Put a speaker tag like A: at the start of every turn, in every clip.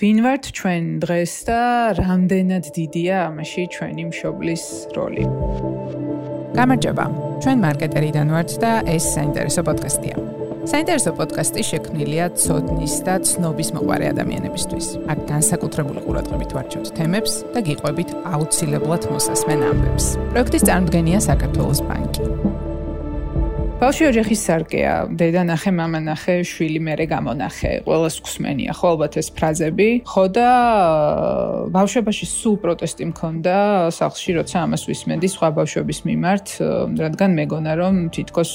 A: ვინ ვართ ჩვენ დღეს და რამდენად დიდია ამაში ჩვენი მშობლის როლი?
B: გამარჯობა. ჩვენ მარკეტერიდან ვართ და ეს საინტერესო პოდკასტია. საინტერესო პოდკასტი შექმნილია ცოდნის და ცნობის მოყარე ადამიანებისთვის. აქ განსაკუთრებული ყურადღებით ვარჩევთ თემებს და გიყვებით აუცილებლად მოსასმენ ამბებს. პროექტის წარმოდგენია საქართველოს ბანკი.
A: ბავშვი ოჯახის სარკეა. დედა ნახე, მამა ნახე, შვილი მერე გამონახე. ყველას გსმენია ხო ალბათ ეს ფრაზები. ხო და ბავშვობაში სულ პროტესტი მქონდა სახლში, როცა ამას ვისმენდი სხვა ბავშვების მიმართ, რადგან მეგონა რომ თითქოს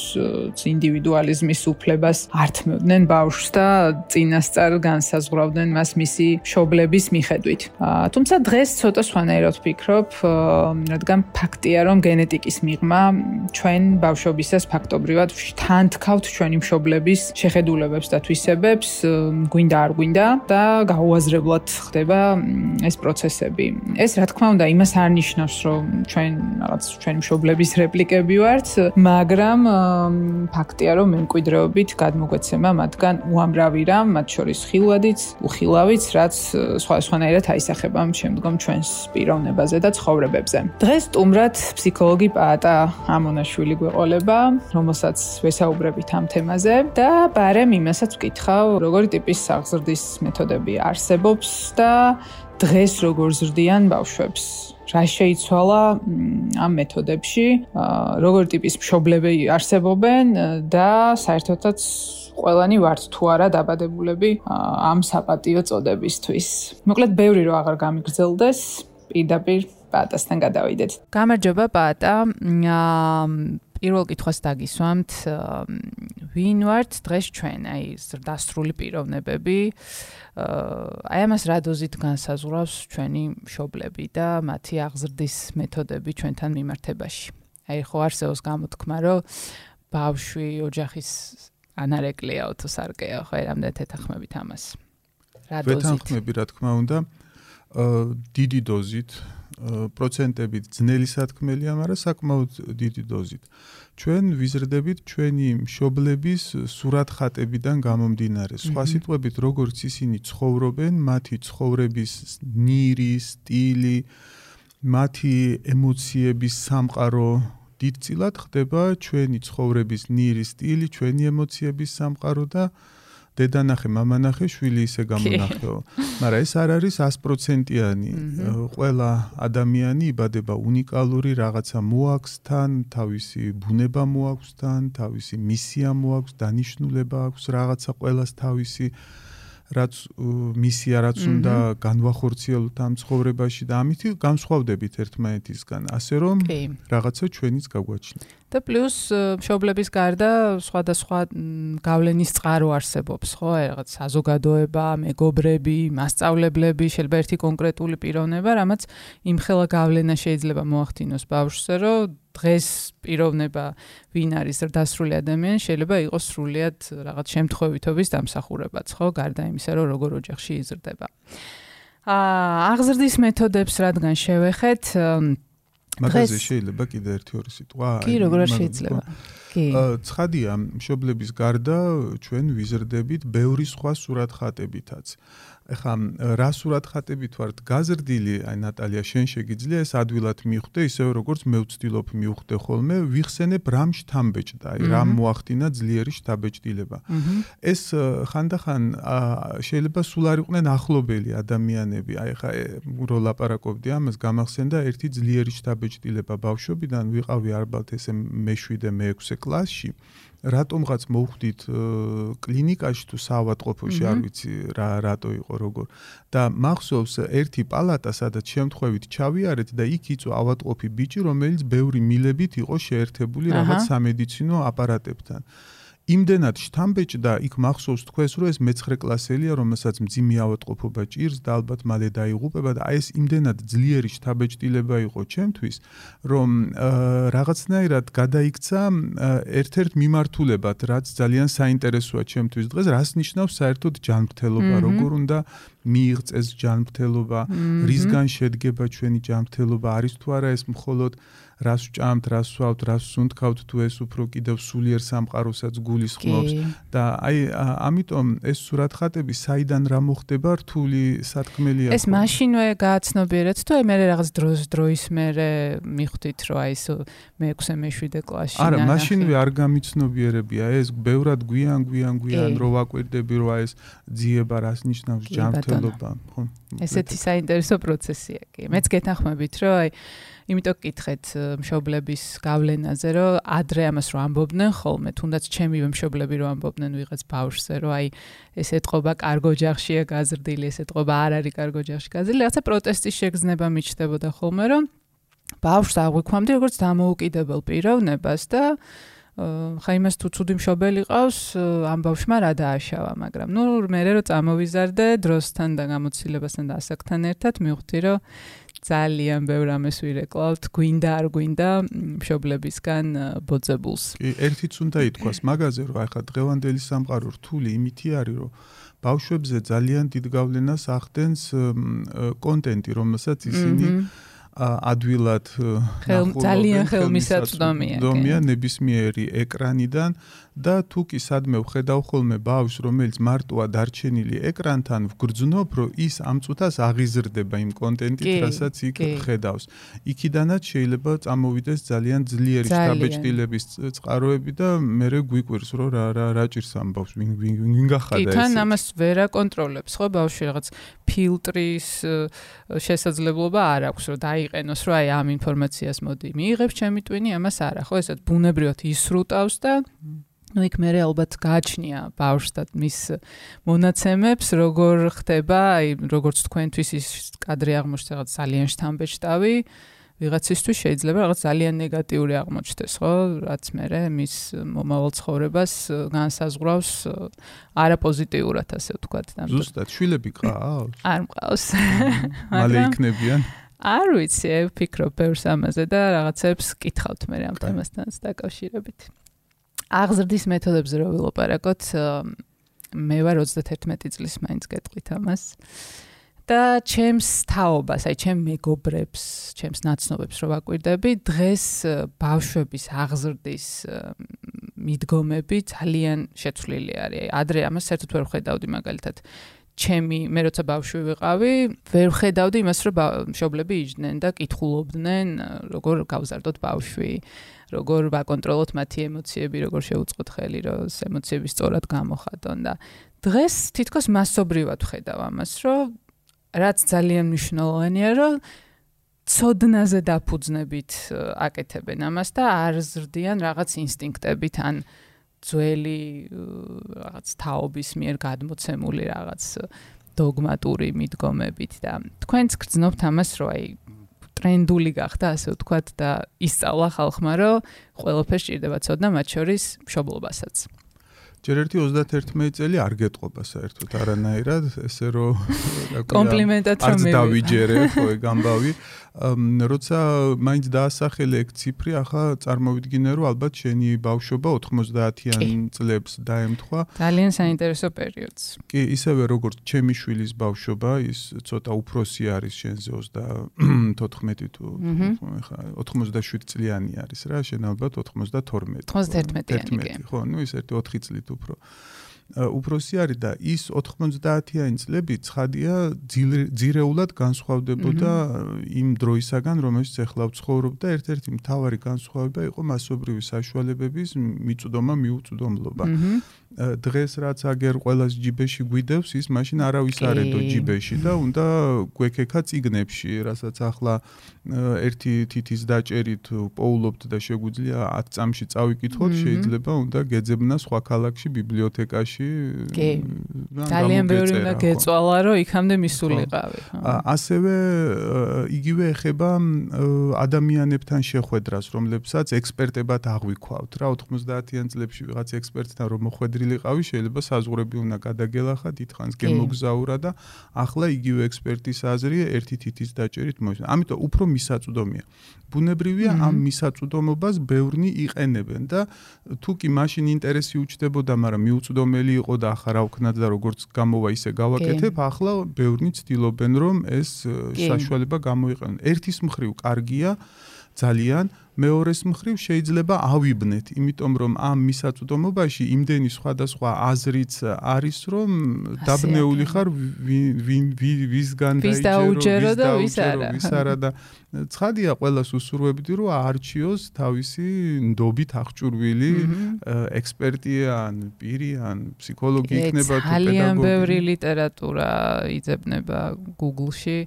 A: ინდივიდუალიზმის უფლებას ართმევდნენ ბავშვს და წინასწარ განსაზღვრავდნენ მას მისი მშობლების მიხედვით. თუმცა დღეს ცოტა სხვანაირად ვფიქრობ, რადგან ფაქტია რომ გენეტიკის მიღმა ჩვენ ბავშვობისას ფაქტობრივ ფაქტობრივად თან თქავთ ჩვენი მშობლების შეხედულებებს და თვისებებს, გვინდა არ გვინდა და გაუაზრებლად ხდება ეს პროცესები. ეს რა თქმა უნდა იმას არ ნიშნავს, რომ ჩვენ რაღაც ჩვენი მშობლების რეპლიკები ვართ, მაგრამ ფაქტია, რომ მემკვიდრეობით გადმოგვეცემა მათგან უამრავი რამ, მათ შორის ხილვადიც, უხილავიც, რაც სხვა სხვანაირად აისახება შემდგომ ჩვენს პიროვნებაზე და ცხოვრებებზე. დღეს სტუმრად ფსიქოლოგი პაატა ამონაშვილი გვეყოლება, რომელსაც რომელსაც ვესაუბრებით ამ თემაზე და ბარემ იმასაც ვკითხავ, როგორი ტიპის აღზრდის მეთოდები არსებობს და დღეს როგორ ზრდიან ბავშვებს. რა შეიცვალა ამ მეთოდებში, როგორი ტიპის მშობლები არსებობენ და საერთოდაც ყველანი ვართ თუ არა დაბადებულები ამ საპატიო წოდებისთვის. მოკლედ, ბევრი რო აღარ გამიგრძელდეს, პირდაპირ პატასთან გადავიდეთ.
B: გამარჯობა პატა. პირველ კითხვას დაგისვამთ ვინ ვართ დღეს ჩვენ აი დასრული პიროვნებები აი ამას რა დოზით განსაზღვრავს ჩვენი მშობლები და მათი აღზრდის მეთოდები ჩვენთან მიმართებაში. აი ხო არსებობს გამოთქმა რომ ბავშვი ოჯახის ანარეკლეაო თუ სარკეა ხო რამდენ თეთახმებით ამას.
C: რა დოზით თეთახმები რა თქმა უნდა. დიდი დოზით პროცენტებით ძნელი სათქმელია, მაგრამ საკმაოდ დიდი დოზით. ჩვენ ვიზრდებით ჩვენი მშობლების სურათხატებიდან გამომდინარე. სხვა სიტყვებით, როგორც ისინი ცხოვრობენ, მათი ცხოვრების ნირი, სტილი, მათი ემოციების სამყარო დიდწილად ხდება ჩვენი ცხოვრების ნირი, სტილი, ჩვენი ემოციების სამყარო და დედანახე, მამანახე, შვილი ისე გამონახეო. მაგრამ ეს არ არის 100%-იანი. ყველა ადამიანი იბადება უნიკალური რაღაცა მოაქვს თან, თავისი ბუნება მოაქვს თან, თავისი მისია მოაქვს, დანიშნულება აქვს რაღაცა ყველას თავისი რაც მისია რაც უნდა განვახორციელოთ ამ ცხოვრებაში და ამით განსხვავდებით ერთმანეთისგან, ასე რომ რაღაცა ჩვენიც გაგვაჩნია.
B: და პლუს მშობლების გარდა სხვადასხვა გავლენის წყარო არსებობს, ხო? რაღაც საზოგადოება, მეგობრები, მასწავლებლები, შეიძლება ერთი კონკრეტული პიროვნება, რამაც იმხელა გავლენა შეიძლება მოახდინოს ბავშვზე, რომ დღეს პიროვნება ვინ არის დასრული ადამიანი შეიძლება იყოს სრულიად რაღაც შემთხვევითობის დამსახურებაც, ხო? გარდა იმისა, რომ როგორ ოჯახში იზრდება. აა აღზრდის მეთოდებს რადგან შევეხეთ,
C: მაგაზე შეიძლება კიდე ერთი ორი სიტყვა?
B: კი, როგორ შეიძლება? კი.
C: ცხადია, მშობლების გარდა ჩვენ ვიზრდებით ბევრი სხვა სურათხატებითაც. ეხლა რა სურათ ხატებით ვართ გაზრდილი აი ნატალია შენ შეგიძლია ეს ადვილად მიხვდე ისევ როგორც მე ვცდილობ მიხვდე ხოლმე ვიხსენებ რამ შთამბეჭდა აი რამ მოახდინა ძლიერი შთაბეჭდილება. ეს ხანდახან შეიძლება სულ არ იყვნენ ახლობელი ადამიანები. აი ხა რო ლაპარაკობდი ამას გამახსენდა ერთი ძლიერი შთაბეჭდილება ბავშვობიდან ვიყავი ალბათ ესე მე-7 მე-6 კლასში რატომღაც მოვხვდით კლინიკაში თუ საავადმყოფოში არ ვიცი რა რატო იყო როგორ. და მახსოვს ერთი პალატა სადაც შემთხვევით ჩავიარეთ და იქ იწვა ავადმყოფი ბიჭი რომელიც ბევრი მილებით იყო შეერთებული რაღაც სამედიცინო აპარატებთან იმდენად შთამბეჭდა იქ მახსოვს თქვენს რომ ეს მე-9 კლასელია რომელსაც მძიმე ავადმყოფობა ჭირს და ალბათ მალე დაიღუპება და აი ეს იმდენად ძლიერი შთაბეჭდილება იყო ჩემთვის რომ რაღაცნაირად გადაიქცა ერთ-ერთ მიმართულებად რაც ძალიან საინტერესოა ჩემთვის დღეს რას ნიშნავს საერთოდ ჯანმრთელობა როგორ უნდა მიიღწეს ჯანმრთელობა, რისგან შედგება ჩვენი ჯანმრთელობა, არის თუ არა ეს მხოლოდ რას ვჭამთ, რას ვსვავთ, რას ვსუნთქავთ თუ ეს უფრო კიდევ სულიერ სამყაროსაც გულისხმობს და აი ამიტომ ეს სურათხატები საიდან რა მოხდება რთული სათქმელია.
B: ეს მაშინვე გააცნობიერეთ თუ აი მე რაღაც დროს დროის მე მიხვდით რომ აი ეს მე-6 მე-7 კლასში
C: არა, მაშინვე არ გამიცნობიერებია ეს ბევრად გვიან გვიან გვიან რო ვაკვირდები რომ აი ეს ძიება რას ნიშნავს ჯანმრთელობა, ხო?
B: ესეთი საინტერესო პროცესია კი. მეც გეთანხმებით რომ აი იმიტომ გკითხეთ მშობლების გავლენაზე, რომ ადრე ამას რო ამბობდნენ ხოლმე, თუნდაც ჩემი მშობლები რო ამბობდნენ ვიღაც ბავშვზე, რომ აი ეს ეთყობა კარგო ჯახშია გაზრდილი, ეს ეთყობა არ არის კარგო ჯახში გაზრდილი, რაღაცა პროტესტის შეგრძნება მიჩნდებოდა ხოლმე, რომ ბავშვს აღვიქვამდი როგორც დამოუკიდებელ პიროვნებას და ხა იმას თუ ცუდი მშობელი ყავს, ამ ბავშვმა რა დააშავა, მაგრამ ნუ მე რო წამოვიზარდე დროსთან და გამოცდილებასთან და ასაკთან ერთად მივხვდი, რომ ძალიან ბევრ ამას ვირეკლავთ, გვინდა არ გვინდა მშობლებისგან ბოძებულს.
C: კი, ერთიც უნდა ითქვას მაგაზე, რომ ახლა დღევანდელი სამყარო რთული იმითი არის, რომ ბავშვებზე ძალიან დიდ გავლენას ახდენს კონტენტი, რომელსაც ისინი ადვილად
B: ძალიან ხელმისაწვდომია.
C: დომია ნებისმიერი ეკრანიდან და თუ კი სადმე ვხედავ ხოლმე ბავშვს, რომელიც მარტოა დარჩენილი ეკრანთან, ვგრძნობ, რომ ის ამ წუთას აღიზრდება იმ კონტენტით, რასაც იქ ხედავს. იქიდანაც შეიძლება წამოვიდეს ძალიან ძლიერი შტაბეჭდილების წყაროები და მე გვიკვირს, რომ რა რა რა ჭირს ამ ბავშვს, ვინ ვინ გახადა ეს.
B: კი, თან ამას ვერ აკონტროლებს, ხო, ბავშვი რაღაც ფილტრის შესაძლებლობა არ აქვს, რომ დაიყენოს, რომ აი ამ ინფორმაციას მოდი. მიიღებს ჩემი ტვინი, ამას არა, ხო, ესეთ ბუნებრივად ისრუტავს და ну იქ მე ალბათ გააჩნია ბავშვს და მის მონაცემებს როგორ ხდება აი როგორც თქვენთვის ის კადრი აღმოჩნდა რაღაც ძალიან შთამბეჭდავი ვიღაცისთვის შეიძლება რაღაც ძალიან ნეგატიური აღმოჩნდეს ხო რაც მე მის მომავალ ცხოვრებას განსაზღვრავს არაპოზიტიურად ასე ვთქვათ
C: და ზუსტად შვილები ყავს
B: არ მყავს.
C: მალე იქნებიან.
B: არ ვიცი ვფიქრობ ბევრს ამაზე და რაღაცებს კითხავთ მე ამ თემასთან დაკავშირებით აღზრდის მეთოდებზე რო ვილაპარაკოთ, მე ვარ 31 წლის მაინც გეტყვით ამას. და ჩემს თაობას, აი ჩემ მეგობრებს, ჩემს ნაცნობებს რო ვაკვირდები, დღეს ბავშვების აღზრდის მიდგომები ძალიან შეცვლილი არის. ადრე ამას საერთოდ ვერ ხედავდი მაგალითად. ჩემი მე როცა ბავშვი ვიყავი, ვერ ხედავდი იმას, რომ მშობლები იჯდნენ და კითხულობდნენ, როგორ გავზარდოთ ბავშვი. როგორ ვაკონტროლოთ მათი ემოციები, როგორ შევუწყოთ ხელი, რომ ემოციები სწორად გამოხატონ და დღეს თითქოს მასობრივად ხედავ ამას, რომ რაც ძალიან მნიშვნელოვანია, რომ ცოდნაზე დაფუძნებით აკეთებენ ამას და არ ზრდიან რაღაც ინსტინქტებით ან ძველი რაღაც თაობის მიერ გადმოცემული რაღაც დოგმატური მიდგომებით და თქვენც გრძნობთ ამას, რომ აი ტრენდული გახდა, ასე ვთქვათ და ისწავლა ხალხმა, რომ ყველაფერს ჭირდება ცოდნა, მათ შორის მშობლობასაც.
C: ჯერ ერთი 31 წელი არ გეტყობა საერთოდ არანაირად, ესე რომ
B: კომპლიმენტად რომ მე
C: დავიჯერე, ხო, გამბავი. როცა მაინც დაასახელე ეგ ციფრი, ახლა წარმოვიდგინე, რომ ალბათ შენი ბავშვობა 90-იან წლებს დაემთხვა.
B: ძალიან საინტერესო პერიოდს.
C: კი, ისევე როგორც ჩემი შვილის ბავშვობა, ის ცოტა უფროსი არის შენზე 34 თუ ხა 97 წლიანი არის რა, შენ ალბათ 92.
B: 91-იანი.
C: ხო, ну ის ერთი 4 წლით უფრო. უფროსი არის და ის 90-იანი წლები ცხადია ძირეულად განსხვავდებოდა იმ დროისაგან, რომელშიც ახლა ვცხოვრობ და ერთ-ერთი მთავარი განსხვავება იყო მასობრივი საშუალებების მიწვდომა მიუწვდომლობა. დღეს რაც აგერ ყოველას ჯიბეში გვიდევს, ის მაშინ არავის არედო ჯიბეში და უნდა გვეკეკა ციგნებში, რასაც ახლა ერთი თითის დაჭერით პოულობთ და შეგვიძლია 10 წამში წავიკითხოთ, შეიძლება უნდა გეძებნა სხვა ქალაქში ბიბლიოთეკაში.
B: კი. ძალიან ბევრი უნდა გეწვალა, რომ იქამდე მისულიყავი.
C: ასევე იგივე ეხება ადამიანებთან შეხვედრას, რომლებსაც ექსპერტებად აღვიქვავთ. რა 90-იან წლებში ვიღაც ექსპერტთან რომ მოხვედრი ყოფილიყავი, შეიძლება საზღურები უნდა გადაგელახა, დიდხანს გემოგზაურა და ახლა იგივე ექსპერტის აზრია ერთი თითის დაჭერით მოიხსნა. ამიტომ უფრო მისაწვდომია. ბუნებრივია ამ მისაწვდომობას ბევრნი იყენებენ და თუ კი მაშინ ინტერესი უჩდებოდა, მაგრამ მიუწვდომელი იყო და ახლა რა ვქნათ და როგორც გამოვა ისე გავაკეთებ, ახლა ბევრნი ცდილობენ რომ ეს საშუალება გამოიყენონ. ერთის მხრივ კარგია ძალიან მეორეს მხრივ შეიძლება ავიბნეთ, იმიტომ რომ ამ მისაწვდომობაში იმდენი სხვადასხვა აზრიც არის, რომ დაბნეული ხარ ვინ ვისგან
B: დაიჯერო და ვის არა.
C: ვის არა და ცხადია ყველას უსურვებდი რომ არჩიოს თავისი ნდობით აღჭურვილი ექსპერტი ან პირი ან ფსიქოლოგი იქნება თუ პედაგოგი.
B: ძალიან ბევრი ლიტერატურა იძებნება Google-ში.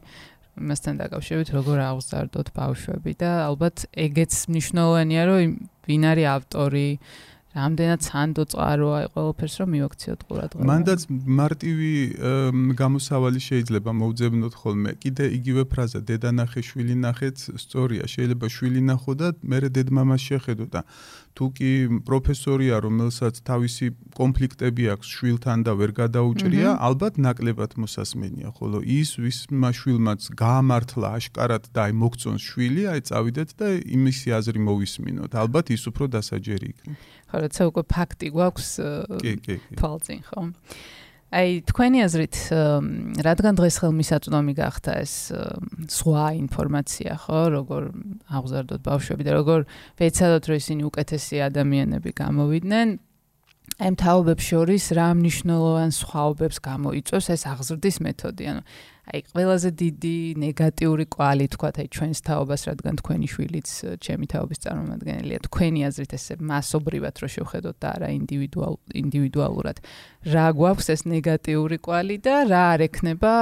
B: მასთან დაკავშირებით როგორ აღზარდოთ ბავშვები და ალბათ ეგეც მნიშვნელოვანია რომ ვინ არის ავტორი რამდენად სანდო წყაროა ყველაფერს რომ მივაქციოთ ყურადღება.
C: მანდაც მარტივი გამოსავალი შეიძლება მოუძებნოთ ხოლმე. კიდე იგივე ფრაზა დედა ნახე შვილი ნახეც სწორია. შეიძლება შვილი ნახო და მე დედმამას შეხედო და თუ კი პროფესორია რომელსაც თავისი კონფლიქტები აქვს შვილთან და ვერ გადაუჭრია, ალბათ ნაკლებად მოსასმენია, ხოლო ის ვის მაშვილმაც გაამართლა აშკარად და აი მოგწონს შვილი, აი წავიდეთ და იმისი აზრი მოვისმინოთ. ალბათ ის უფრო დასაჯერი იქნება.
B: ხო, როცა უკვე ფაქტი გვაქვს
C: კი, კი,
B: თვალწინ, ხო? აი თქვენი აზრით რადგან დღეს ხელმისაწვდომი გახდა ეს სხვა ინფორმაცია ხო? როგორ აღზარდოთ ბავშვები და როგორ ვეცადოთ რომ ისინი უკეთესი ადამიანები გამოვიდნენ აი მთავრობებს შორის რა მნიშვნელოვან სხვაობებს გამოიწვევს ეს აღზრდის მეთოდი? ანუ აი ყველაზე დიდი ნეგატიური კვალი თქვა აი ჩვენს თაობას რადგან თქვენი შვილიც ჩემი თაობის წარმომადგენელია. თქვენი აზრით ესე მასობრივად რო შევხედოთ და არა ინდივიდუალ ინდივიდუალურად. რა გვაქვს ეს ნეგატიური კვალი და რა არ ექნება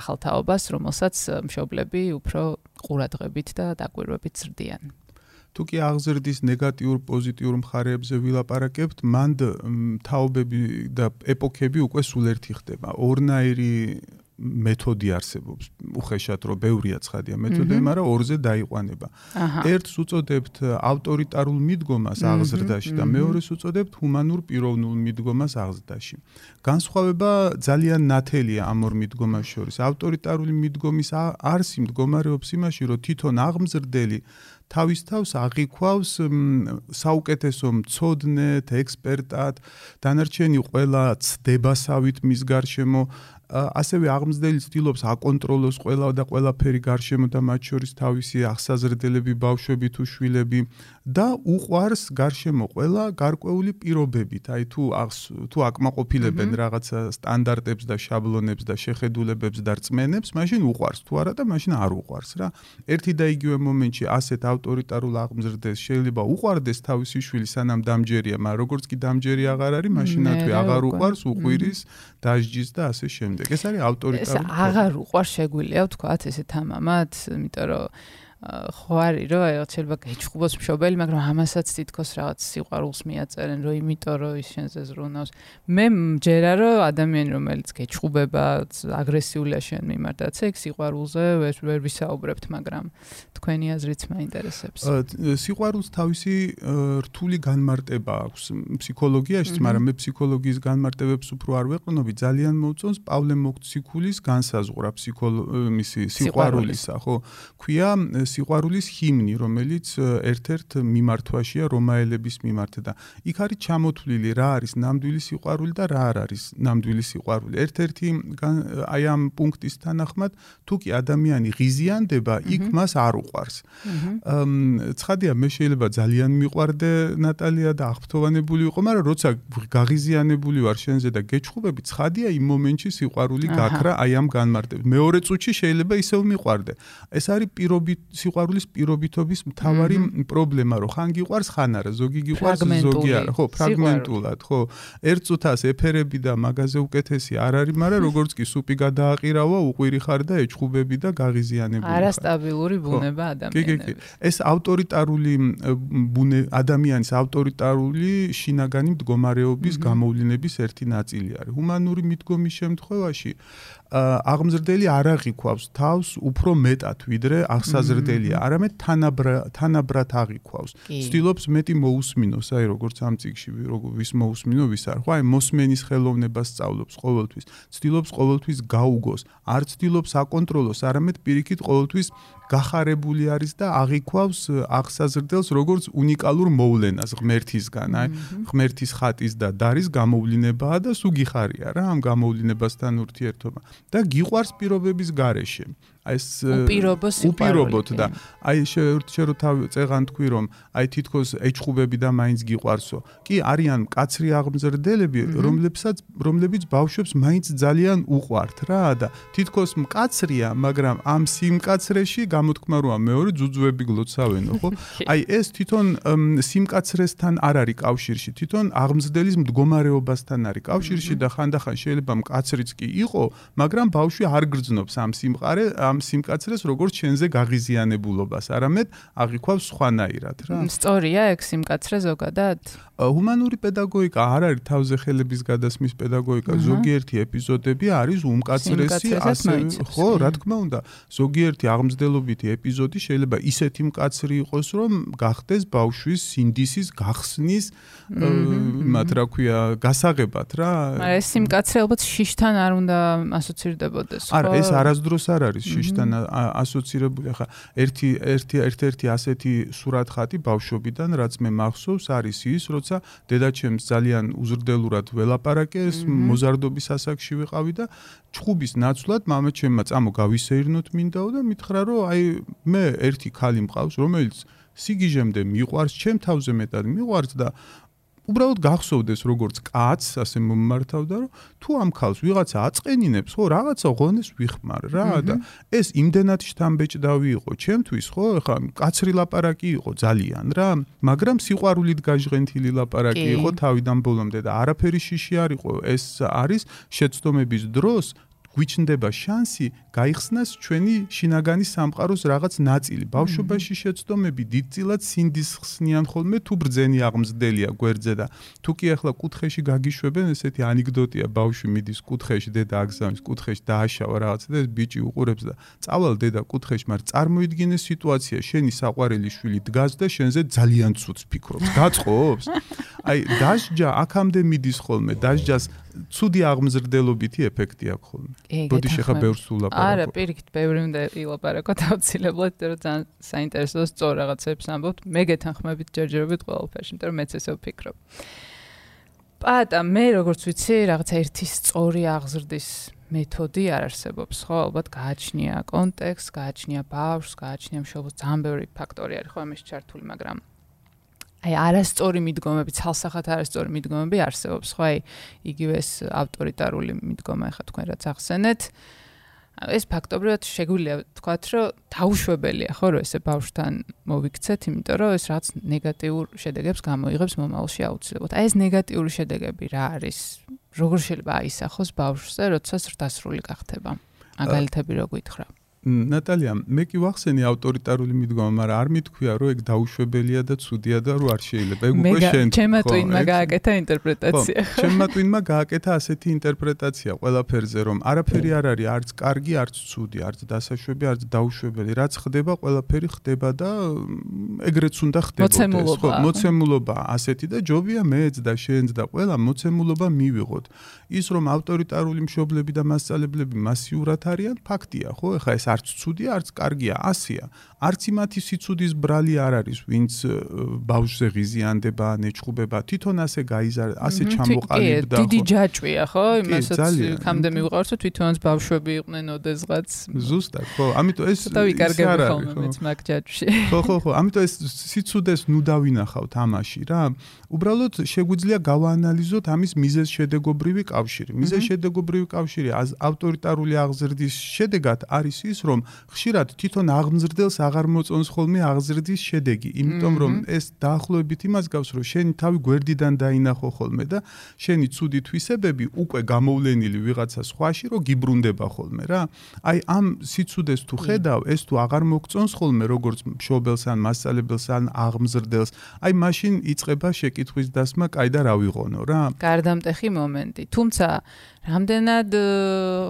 B: ახალ თაობას რომელსაც მშობლები უფრო ყურადღებით და დაკვირვებით ზრდიან.
C: თუ კი აღზრდის ნეგატიურ პოზიტიურ მხარეებზე ვილაპარაკებთ, მანდ თაობები და ეპოქები უკვე სულ ერთი ხდება. ორნაირი მეთოდი არსებობს. უხეშად რომ ბევრია ცხადია მეთოდები, მაგრამ ორზე დაიყვანება. ერთს უწოდებთ ავტორიტარულ მიდგომას აღზრდაში და მეორეს უწოდებთ ჰუმანურ პიროვნულ მიდგომას აღზრდაში. განსხვავება ძალიან ნათელია ამ ორ მიდგომას შორის. ავტორიტარული მიდგომის არსი მდგომარეობს იმაში, რომ თვითონ აღმზრდელი თავის თავს აღიქვავს საუკეთესო მწოდნეთ, ექსპერტად, დანარჩენი ყველა ცდებასავით მის გარშემო ასევე აღმზრდელი ცდილობს აკონტროლოს ყველა და ყველაფერი გარშემო და მათ შორის თავისი ახსაზრდელები, ბავშვები თუ შვილები და უყვარს გარშემო ყველა გარკვეული პირობებით. აი თუ თუ აკმაყოფილებენ რაღაცა სტანდარტებს და შაბლონებს და შეხედულებებს და რწმენებს, მაშინ უყვარს თუ არა და მაშინ არ უყვარს რა. ერთი და იგივე მომენტში ასეთ ავტორიტარულ აღმზრდელს შეიძლება უყვარდეს თავისი შვილი სანამ დამჯერია, მაგრამ როგორც კი დამჯერი აღარ არის, მაშინათვე აღარ უყვარს, უყვირის, დაждჯის და ასე შემდეგ. ეს არის ავტორიტარული.
B: ეს აღარ უყვარ შეგვიძლია ვთქვათ ესეთ ამამად, იმიტომ რომ ხო არის რომ აი შეიძლება გეჭყუბოს მშობელი, მაგრამ ამასაც თითქოს რაღაც სიყვარულს მიაწერენ, რომ იმიტომ რომ ის შენზე ზრუნავს. მე მჯერა რომ ადამიანი რომელიც გეჭყუბება, აგრესიულია შენ მიმართაც, ეგ სიყვარულზე ვერ ვისაუბრებთ, მაგრამ თქვენი აზრიც მაინტერესებს.
C: სიყვარულს თავისი რთული განმარტება აქვს ფსიქოლოგიაში, მაგრამ მე ფსიქოლოგიის განმარტებებს უფრო არ ვეყნობი, ძალიან მოუწონს პავლე მოციქულის განსაზღვრა ფსიქოლოგიის სიყვარულისა, ხო? ქვია სიყვარულის ჰიმნი, რომელიც ერთ-ერთ მიმართვაშია რომაელების მიმართ და იქ არის ჩამოთვლილი რა არის ნამდვილი სიყვარული და რა არ არის ნამდვილი სიყვარული. ერთ-ერთი აი ამ პუნქტის თანახმად, თუ კი ადამიანი ღიზიანდება, იქ მას არ უყვარს. ცხადია, მე შეიძლება ძალიან მიყვარდე ნატალია და აღფრთოვანებული ვიყო, მაგრამ როცა გაღიზიანებული ვარ შენზე და გეჩხუბები, ცხადია იმ მომენტში სიყვარული გაქრა აი ამ განმარტებით. მეორე წუთში შეიძლება ისევ მიყვარდე. ეს არის პირობით სიყვარულის პირობითობის მთავარი პრობლემა, რომ ხან გიყვარს, ხან არა, ზოგი გიყვარს, ზოგი არა, ხო, ფრაგმენტულად, ხო. ერთ წუთას ეფერები და მაგაზე უკეთესი არ არის, მაგრამ როგორც კი სუპი გადააყირავა, უყვირი ხარ და ეჭხუბები და გაღიზიანებული.
B: არასტაბილური ბუნება ადამიანებს. კი, კი, კი.
C: ეს ავტორიტარული ბუნე ადამიანის ავტორიტარული შინაგანი მდგომარეობის გამოვლენების ერთი ნაწილი არის. ჰუმანური მიდგომის შემთხვევაში აღმზრდელი არ აღიქვავს თავს უფრო მეტად ვიდრე აღსაზრდელი, არამედ თანაბრა თანაბრად აღიქვავს. ცდილობს მეტი მოусმინოს, აი როგორც ამ წიგში ვის მოусმინო ვის არ, ხო? აი მოსმენის ხელოვნებას სწავლობს ყოველთვის. ცდილობს ყოველთვის გაუგოს, არ ცდილობს აკონტროლოს, არამედ პირიქით ყოველთვის გახარებული არის და აღიქვავს აღსაზრდელს როგორც უნიკალურ მოვლენას ღმერთისგან, აი ღმერთის ხატის და დარის გამოვლინებაა და სულ გიხარია რა ამ გამოვლინებასთან ურთიერთობა. და გიყვარს პირობების გარეშე. აი ეს
B: უპირობო
C: უპირობოთ და აი შე რო თავი წეღან თქვი რომ აი თითქოს ეჭხუბები და მაინც გიყვარსო. კი არიან კაცრი აღმზრდელები, რომლებსაც რომლებიც ბავშვებს მაინც ძალიან უყვართ რა და თითქოს მკაცრია, მაგრამ ამ სიმკაცრეში გამოთქმა როა მეორე ძუძუები გლოცავენო, ხო? აი ეს თვითონ სიმკაცრესთან არ არის კავშირში, თვითონ აღმზრდელის მდგომარეობასთან არის კავშირში და ხანდახან შეიძლება მკაცრიც კი იყო, მაგრამ ბავშვი არ გრძნობს ამ სიმყარე ამ სიმკაცრეს როგორც შენზე გაღიზიანებულობას, არამედ აღიქვავს სხვანაირად რა.
B: სწორია ეგ სიმკაცრე ზოგადად?
C: ჰუმანური პედაგოგიკა არ არის თავზე ხელების გადასმის პედაგოგიკა, ზოგიერთი ეპიზოდები არის უმკაცრესი, ასე ხო, რა თქმა უნდა, ზოგიერთი აღმზრდელობითი ეპიზოდი შეიძლება ისეთი მკაცრი იყოს, რომ გახდეს ბავშვის სინდისის გახსნის მათ რა ქვია, გასაღებად რა.
B: მაგრამ ეს სიმკაცრე ალბათ შიშთან არ უნდა ასოცირდებოდეს, ხო?
C: არა, ეს არასდროს არ არის შიშთან ასოცირებული. ახლა ერთი ერთი ერთ-ერთი ასეთი სურათხატი ბავშვობიდან, რაც მე მახსოვს, არის ის, როცა დედაჩემს ძალიან უზრდელურად ველაპარაკეს, მოზარდობის ასაკში ვიყავი და ჩხუბის ნაცვლად მამაჩემმა წამო გავისეირნოთ მინდაო და მითხრა რომ აი მე ერთი ქალი მყავს რომელიც სიგიჟემდე მიყვარს, ჩემ თავზე მეტად მიყვარს და უბრალოდ გახსოვდეს როგორც კაც ასე მომმართავდა რომ თუ ამ ქალს ვიღაცა აწყენინებს ხო რაღაცა ღონეს ვიხმარ რა და ეს იმდენად შთამბეჭდავი იყო. ჩემთვის ხო ეხა კაცრი ლაპარაკი იყო ძალიან რა. მაგრამ სიყვარულით გაჟღენთილი ლაპარაკი იყო თავიდან ბოლომდე და არაფერი შიში არ იყო. ეს არის შეცდომების დროს გვიჩნდება შანსი გაიხსნას ჩვენი შინაგანი სამყაროს რაღაც ნაწილი. ბავშვობაში შეცდომები დიდწილად სინდის ხსნიან ხოლმე თუ ბრძენი აღმზდელია გვერდზე და თუ კი ახლა კუთხეში გაგიშვებენ ესეთი ანეკდოტია ბავშვი მიდის კუთხეში დედა აგზავნის კუთხეში დააშავა რაღაც და ეს ბიჭი უყურებს და წავალ დედა კუთხეში მაგრამ წარმოიდგინე სიტუაცია. შენი საყვარელი შვილი დგას და შენზე ძალიან ცუდს ფიქრობს. გაწყობს აი დასჯა აქამდე მიდის ხოლმე. დასჯას ცუდი აღმზრდელობითი ეფექტი აქვს ხოლმე. ბოდი შეხა ბევრს ულაპარაკო.
B: არა, პირიქით, ბევრი უნდა ილაპარაკო თავცილებლად, რომ ძალიან საინტერესო სწორ რაღაცებს ამბობთ. მე გეთანხმებით ჯერჯერობით ყველაფერში, იმიტომ რომ მეც ესე ვფიქრობ. პატა, მე როგორც ვიცი, რაღაცა ერთი სწორი აღზრდის მეთოდი არ არსებობს, ხო? ალბათ გააჩნია კონტექსტ, გააჩნია ბავშვს, გააჩნია მშობლს, ძალიან ბევრი ფაქტორი არის ხო ამის ჩართული, მაგრამ აი არასწორი მიდგომები, ცალსახად არასწორი მიდგომები არსებობს, ხო? აი იგივე ეს ავტორიტარული მიდგომა ახლა თქვენ რაც ახსენეთ. ეს ფაქტობრივად შეგვიძლია ვთქვათ, რომ დაუშვებელია, ხო, რომ ესე ბავშვთან მოვიქცეთ, იმიტომ რომ ეს რაც ნეგატიურ შედეგებს გამოიღებს მომავალში აუცილებლად. აი ეს ნეგატიური შედეგები რა არის? როგორ შეიძლება აისახოს ბავშვზე, როცა ზრდასრული გახდება? მაგალითები რო გითხრა.
C: ნატალია, მე კი ვახსენე ავტორიტარული მიდგომა, მაგრამ არ მithქვია, რომ ეგ დაუშვებელია და ცუდია და რომ არ შეიძლება. ეგ უკვე შენ.
B: მე ჩემმა ტვინმა გააკეთა ინტერპრეტაცია.
C: ჩემმა ტვინმა გააკეთა ასეთი ინტერპრეტაცია ყველაფერზე, რომ არაფერი არ არის, არც კარგი, არც ცუდი, არც დასაშვები, არც დაუშვებელი. რაც ხდება, ყველაფერი ხდება და ეგრეც უნდა ხდებოდეს.
B: ხო,
C: მოცემულობა ასეთი და ჯობია მეც და შენც და ყველა მოცემულობა მივიღოთ. ის რომ ავტორიტარული მშობლები და მასწავლებლები მასიურად არიან, ფაქტია, ხო? ეხლა ეს არც ცუდია, არც კარგია, ასია. არც იმათი სიცუდის ბრალი არ არის, ვინც ბავშვზე ღიზიანდება, ნეჩხუბება, თვითონ ასე გაიზარ, ასე ჩამოყალიბდა.
B: კი, დიდი ჯაჭვია, ხო? იმასაც ხამდე მივყავს, რომ თვითონაც ბავშვები იყვნენ ოდესღაც.
C: ზუსტად, ხო? ამიტომ ეს
B: დავიკარგებ ხოლმე მეც მაგ ჯაჭვში.
C: ხო, ხო, ხო, ამიტომ ეს სიცუდეს ნუ დავინახავთ ამაში რა. უბრალოდ შეგვიძლია გავაანალიზოთ ამის მიზეზ შედეგობრივი კავშირი. მიზეზ შედეგობრივი კავშირი ავტორიტარული აღზრდის შედეგად არის ის, რომ ხშირად თვითონ აღმზრდელს აღარ მოწონს ხოლმე აღზრდის შედეგი, იმიტომ რომ ეს დაახლოებით იმას გავს, რომ შენი თავი გვერდიდან დაინახო ხოლმე და შენი ცუდი თვისებები უკვე გამოვლენილი ვიღაცა სხვაში, რომ გიბრუნდება ხოლმე რა. აი ამ სიცუდეს თუ ხედავ, ეს თუ აღარ მოგწონს ხოლმე როგორც მშობელს ან მასწავლებელს ან აღმზრდელს, აი მაშინ იწება შეკითხვის დასმა, კაი და რა ვიღონო რა.
B: გარდამტეხი მომენტი. თუმცა რამდენად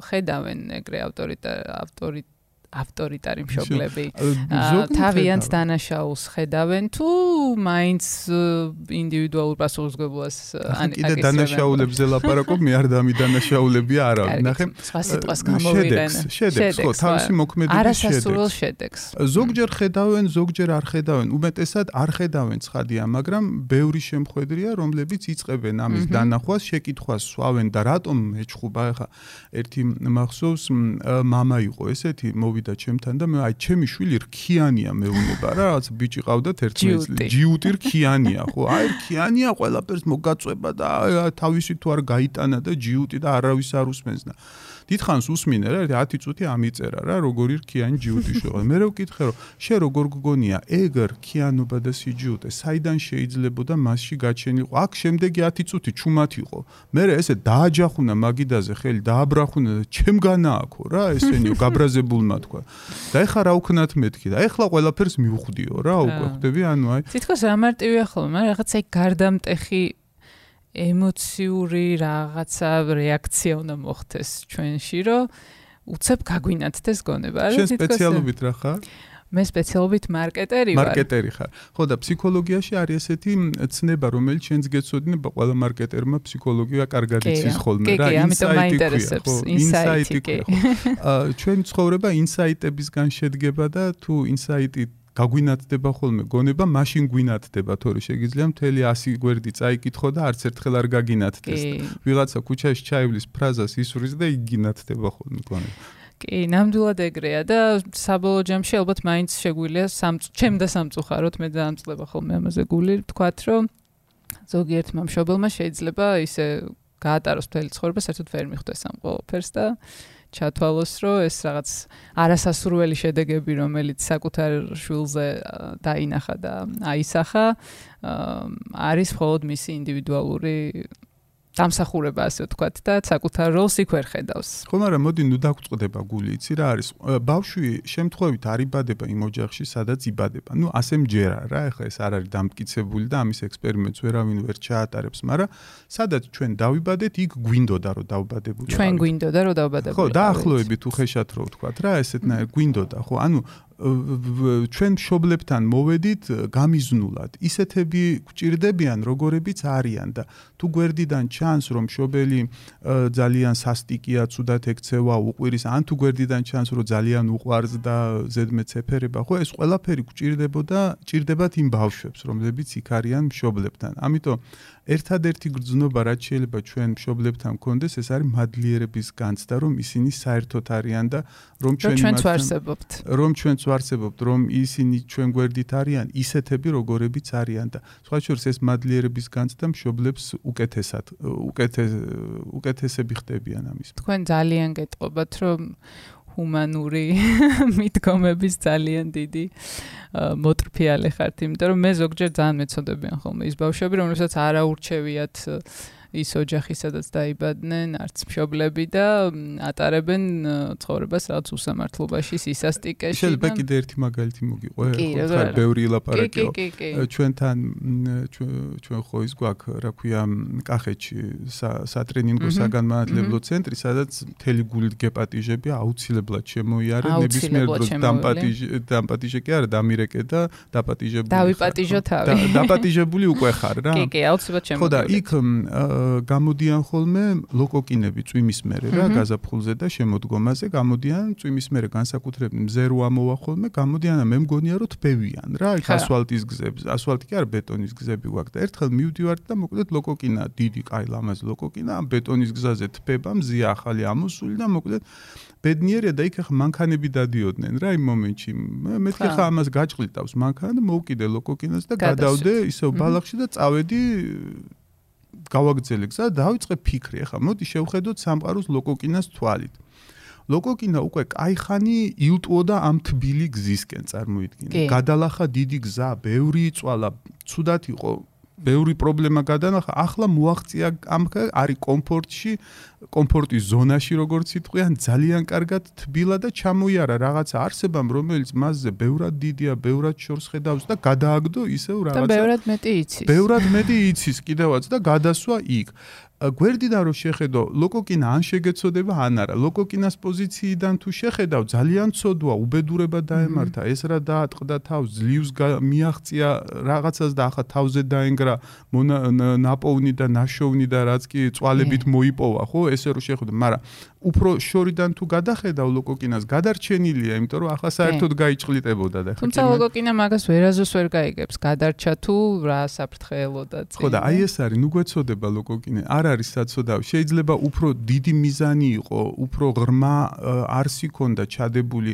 B: ხედავენ ეგრე ავტორიტარ ავტორიტ ავტორიტარი მშობლები. თავიანთ დანაშაულს ხედავენ თუ მაინც ინდივიდუალურ პასუხისმგებლობას
C: ან კიდე დანაშაულებზე ლაპარაკობ მე არ დამი დანაშაულებია არა ნახე.
B: სხვა სიტყვას გამოვიყენე
C: შედეგს ხო თავისი მოქმედების შედეგს
B: არასასურველ შედეგს.
C: ზოგჯერ ხედავენ ზოგჯერ არ ხედავენ. უმეტესად არ ხედავენ ცხადია მაგრამ ბევრი შემხედრია რომლებიც იწებენ ამის დანახვას შეკითხვას სვავენ და რატომ ეჭხუბა ხა ერთი მახსოვს მამა იყო ესეთი მოვი მოვიდა ჩემთან და მე აი ჩემი შვილი რქიანია მეუბნება რა რაღაც ბიჭი ყავდათ 11 წლის ჯიუტი. რქიანია ხო? აი რქიანია ყველაფერს მოგაწובה და თავისი თუ არ გაიტანა და ჯიუტი და არავის არ უსმენს და დიდხანს უსმინე რა 10 წუთი ამიწერა რა როგორი რქიანი ჯიუტი შეყო მე რო ვკითხე რომ შე როგორ გგონია ეგ რქიანობა და სიჯუტე საიდან შეიძლებოდა მასში გაჩენილიყო? აქ შემდეგი 10 წუთი ჩუმად იყო. მე ესე დააჯახუნა მაგიდაზე ხელი დააბრახუნა და ჩემ განააქო რა ესენიო გაბრაზებულმა თქვა. და ეხლა რა უქნათ მეთქი და ეხლა ყველაფერს მივხვდიო რა უკვე ხვდები ანუ აი
B: თითქოს რა მარტივია ხოლმე მაგრამ რაღაცა ეგ გარდამტეხი ემოციური რაღაცა რეაქცია უნდა მოხდეს ჩვენში, რომ უცებ გაგვინათდეს გონება,
C: რა თქმა უნდა. შენ სპეციალობით რა ხარ?
B: მე სპეციალობით მარკეტერი
C: ვარ. მარკეტერი ხარ. ხო და ფსიქოლოგიაში არის ესეთი ცნება, რომელიც შენს გეცოდინება ყველა მარკეტერმა ფსიქოლოგია კარგად იცის ხოლმე
B: რა. კი, ამიტომ მაინტერესებს ინსაიტი.
C: აა ჩვენ ცხოვრება ინსაიტებისგან შედგება და თუ ინსაიტი გაგვინათდება ხოლმე გონება, მაშინ გვინათდება, თორე შეგიძლია მთელი 100 გვერდი წაიკითხო და არც ერთხელ არ გაგინათდეს. ვიღაცა ქუჩაში ჩაივლის ფრაზას ისურის და იგინათდება ხოლმე გონება.
B: კი, ნამდვილად ეგრეა და საბოლოო ჯამში ალბათ მაინც შეგვიძლია ჩემ და სამწუხაროდ მე დაამწყლება ხოლმე ამაზე გული, თქვათ რომ ზოგიერთმა მშობელმა შეიძლება ისე გაატაროს მთელი ცხოვრება, საერთოდ ვერ მიხვდეს ამ ყოველფერს და ჩათვალოს, რომ ეს რაღაც არასასურველი შედეგები, რომელიც საკუთარ შვილზე დაინახა და აისახა, არის მხოლოდ მისი ინდივიდუალური დამსახურება ასე ვთქვათ და საკუთარ როლს იქ ვერ ხედავს.
C: ხო, მაგრამ მოდი ნუ დაგწყდება გული, იცი რა არის? ბავშვი შემთხვევით არიბადება იმ ოჯახში, სადაც იბადება. ნუ ასე მჯერა რა, ეხლა ეს არ არის დამტკიცებული და ამის ექსპერიმენტს ვერავინ ვერ ჩაატარებს, მაგრამ სადაც ჩვენ დავიბადეთ, იქ გვინდოდა რომ დავბადებულიყავით.
B: ჩვენ გვინდოდა რომ დავბადებულიყავით.
C: ხო, დაახლოებით უხეშად რო ვთქვათ რა, ესეთნაირ გვინდოდა, ხო? ანუ ჩვენ მშობლებთან მოვედით გამიზნულად. ისეთები გვჭირდებიან, როგორებიც არიან და თუ გვერდიდან ჩანს, რომ მშობელი ძალიან სასტიკია, ცუდად ექცევა, უყვირის, ან თუ გვერდიდან ჩანს, რომ ძალიან უყვარს და ზედმე ცეფერება, ხო, ეს ყველაფერი გვჭირდებოდა, ჭირდებათ იმ ბავშვებს, რომლებიც იქ არიან მშობლებთან. ამიტომ ერთადერთი გრძნობა რაც შეიძლება ჩვენ მშობლებთან გქონდეს ეს არის მადლიერების განცდა რომ ისინი საერთოდ არიან და რომ ჩვენ
B: ჩვენც ვარსებობთ.
C: რომ ჩვენც ვარსებობთ რომ ისინი ჩვენ გვერდით არიან ისეთები როგორებიც არიან და სხვა შორის ეს მადლიერების განცდა მშობლებს უკეთესად უკეთეს უკეთესები ხდებიან ამის.
B: თქვენ ძალიან გეტყობათ რომ ჰუმანური მიდგომების ძალიან დიდი მოტრფიალე ხართ, იმიტომ რომ მე ზოგჯერ ძალიან მეცოდებიან ხოლმე. ის ბავშვები, რომლებსაც არაურჩევიათ ის ოჯახი, სადაც დაიბადნენ, არც მშობლები და ატარებენ ცხოვრებას რაღაც უსამართლობაში, სისასტიკეში.
C: შეიძლება კიდე ერთი მაგალითი მოგიყვე, ხო, ბევრი ლაპარაკია. ჩვენთან ჩვენ ხო ის გვაქვს, რა ქვია, კახეთში სატრენინგო საგანმანათლებლო ცენტრი, სადაც მთელი გულით გეპატიჟები აუცილებლად შემოიარენ ნებისმიერ დროს დამპატიჟე დამპატიჟე კი არა, დამირეკე და დაპატიჟებული.
B: დავიპატიჟო თავი.
C: დაპატიჟებული უკვე ხარ რა.
B: კი, კი, აუცილებლად შემოიარენ.
C: ხო და იქ გამოდიან ხოლმე ლოკოკინები წვიმის მერე რა გაზაფხულზე და შემოდგომაზე გამოდიან წვიმის მერე განსაკუთრებით მზე რო ამოვა ხოლმე გამოდიან და მე მგონია რომ თბევიან რა იქ ასფალტის გზები ასფალტი კი არა ბეტონის გზები გვაქვს და ერთხელ მივდივართ და მოკლედ ლოკოკინა დიდი კაი ლამაზი ლოკოკინა ამ ბეტონის გზაზე თბება მზია ახალი ამოსული და მოკლედ ბედნიერია და იქ ახლა მანქანები დადიოდნენ რა იმ მომენტში. მეთქე ხა. ამას გაჭყლიტავს მანქანა და მოვკიდე ლოკოკინას და გადავდე ისევ ბალახში და წავედი გავაგრძელე გზა, დავიწყე ფიქრი. ახლა მოდი შევხედოთ სამყაროს ლოკოკინას თვალით. ლოკოკინა უკვე кайხანი ილტვოდა ამ თბილი გზისკენ წარმოიდგინე. გადალახა დიდი გზა, ბევრი იწვალა, ცუდად იყო ბევრი პრობლემა გადანახა, ახლა მოაღწია ამ არის კომფორტში, კომფორტის ზონაში როგორც იტყვიან, ძალიან კარგად თბილა და ჩამოიარა რაღაცა არსებამ, რომელიც მასზე ბევრად დიდია, ბევრად შორს ხედავს და გადააგდო ისევ რაღაცა.
B: და ბევრად მეტი იცის.
C: ბევრად მეტი იცის კიდევაც და გადასვა იქ. გვერდიდან რო შეხედო ლოკოკინა ან შეგეცოდება ან არა. ლოკოკინას პოზიციიდან თუ შეხედავ ძალიან ცოდვა უბედურება დაემართა. ეს რა დაატყდა თავს ძლივს მიაღწია რაღაცას და ახლა თავზე დაენგრა ნაპოვნი და ნაშოვნი და რაც კი წვალებით მოიპოვა ხო? ესე რო შეხედო. მაგრამ უფრო შორიდან თუ გადახედავ ლოკოკინას გადარჩენილია იმიტომ რომ ახლა საერთოდ გაიჭყლიტებოდა და
B: ხა თუმცა ლოკოკინა მაგას ვერაზოს ვერ გაიგებს. გადარჩა თუ რა საფრთხეელო და წინ
C: ხო და აი ეს არის ნუ გვეცოდება ლოკოკინე. არ არის საცოდავ. შეიძლება უფრო დიდი მიზანი იყო უფრო ღრმა არსი ქონდა ჩადებული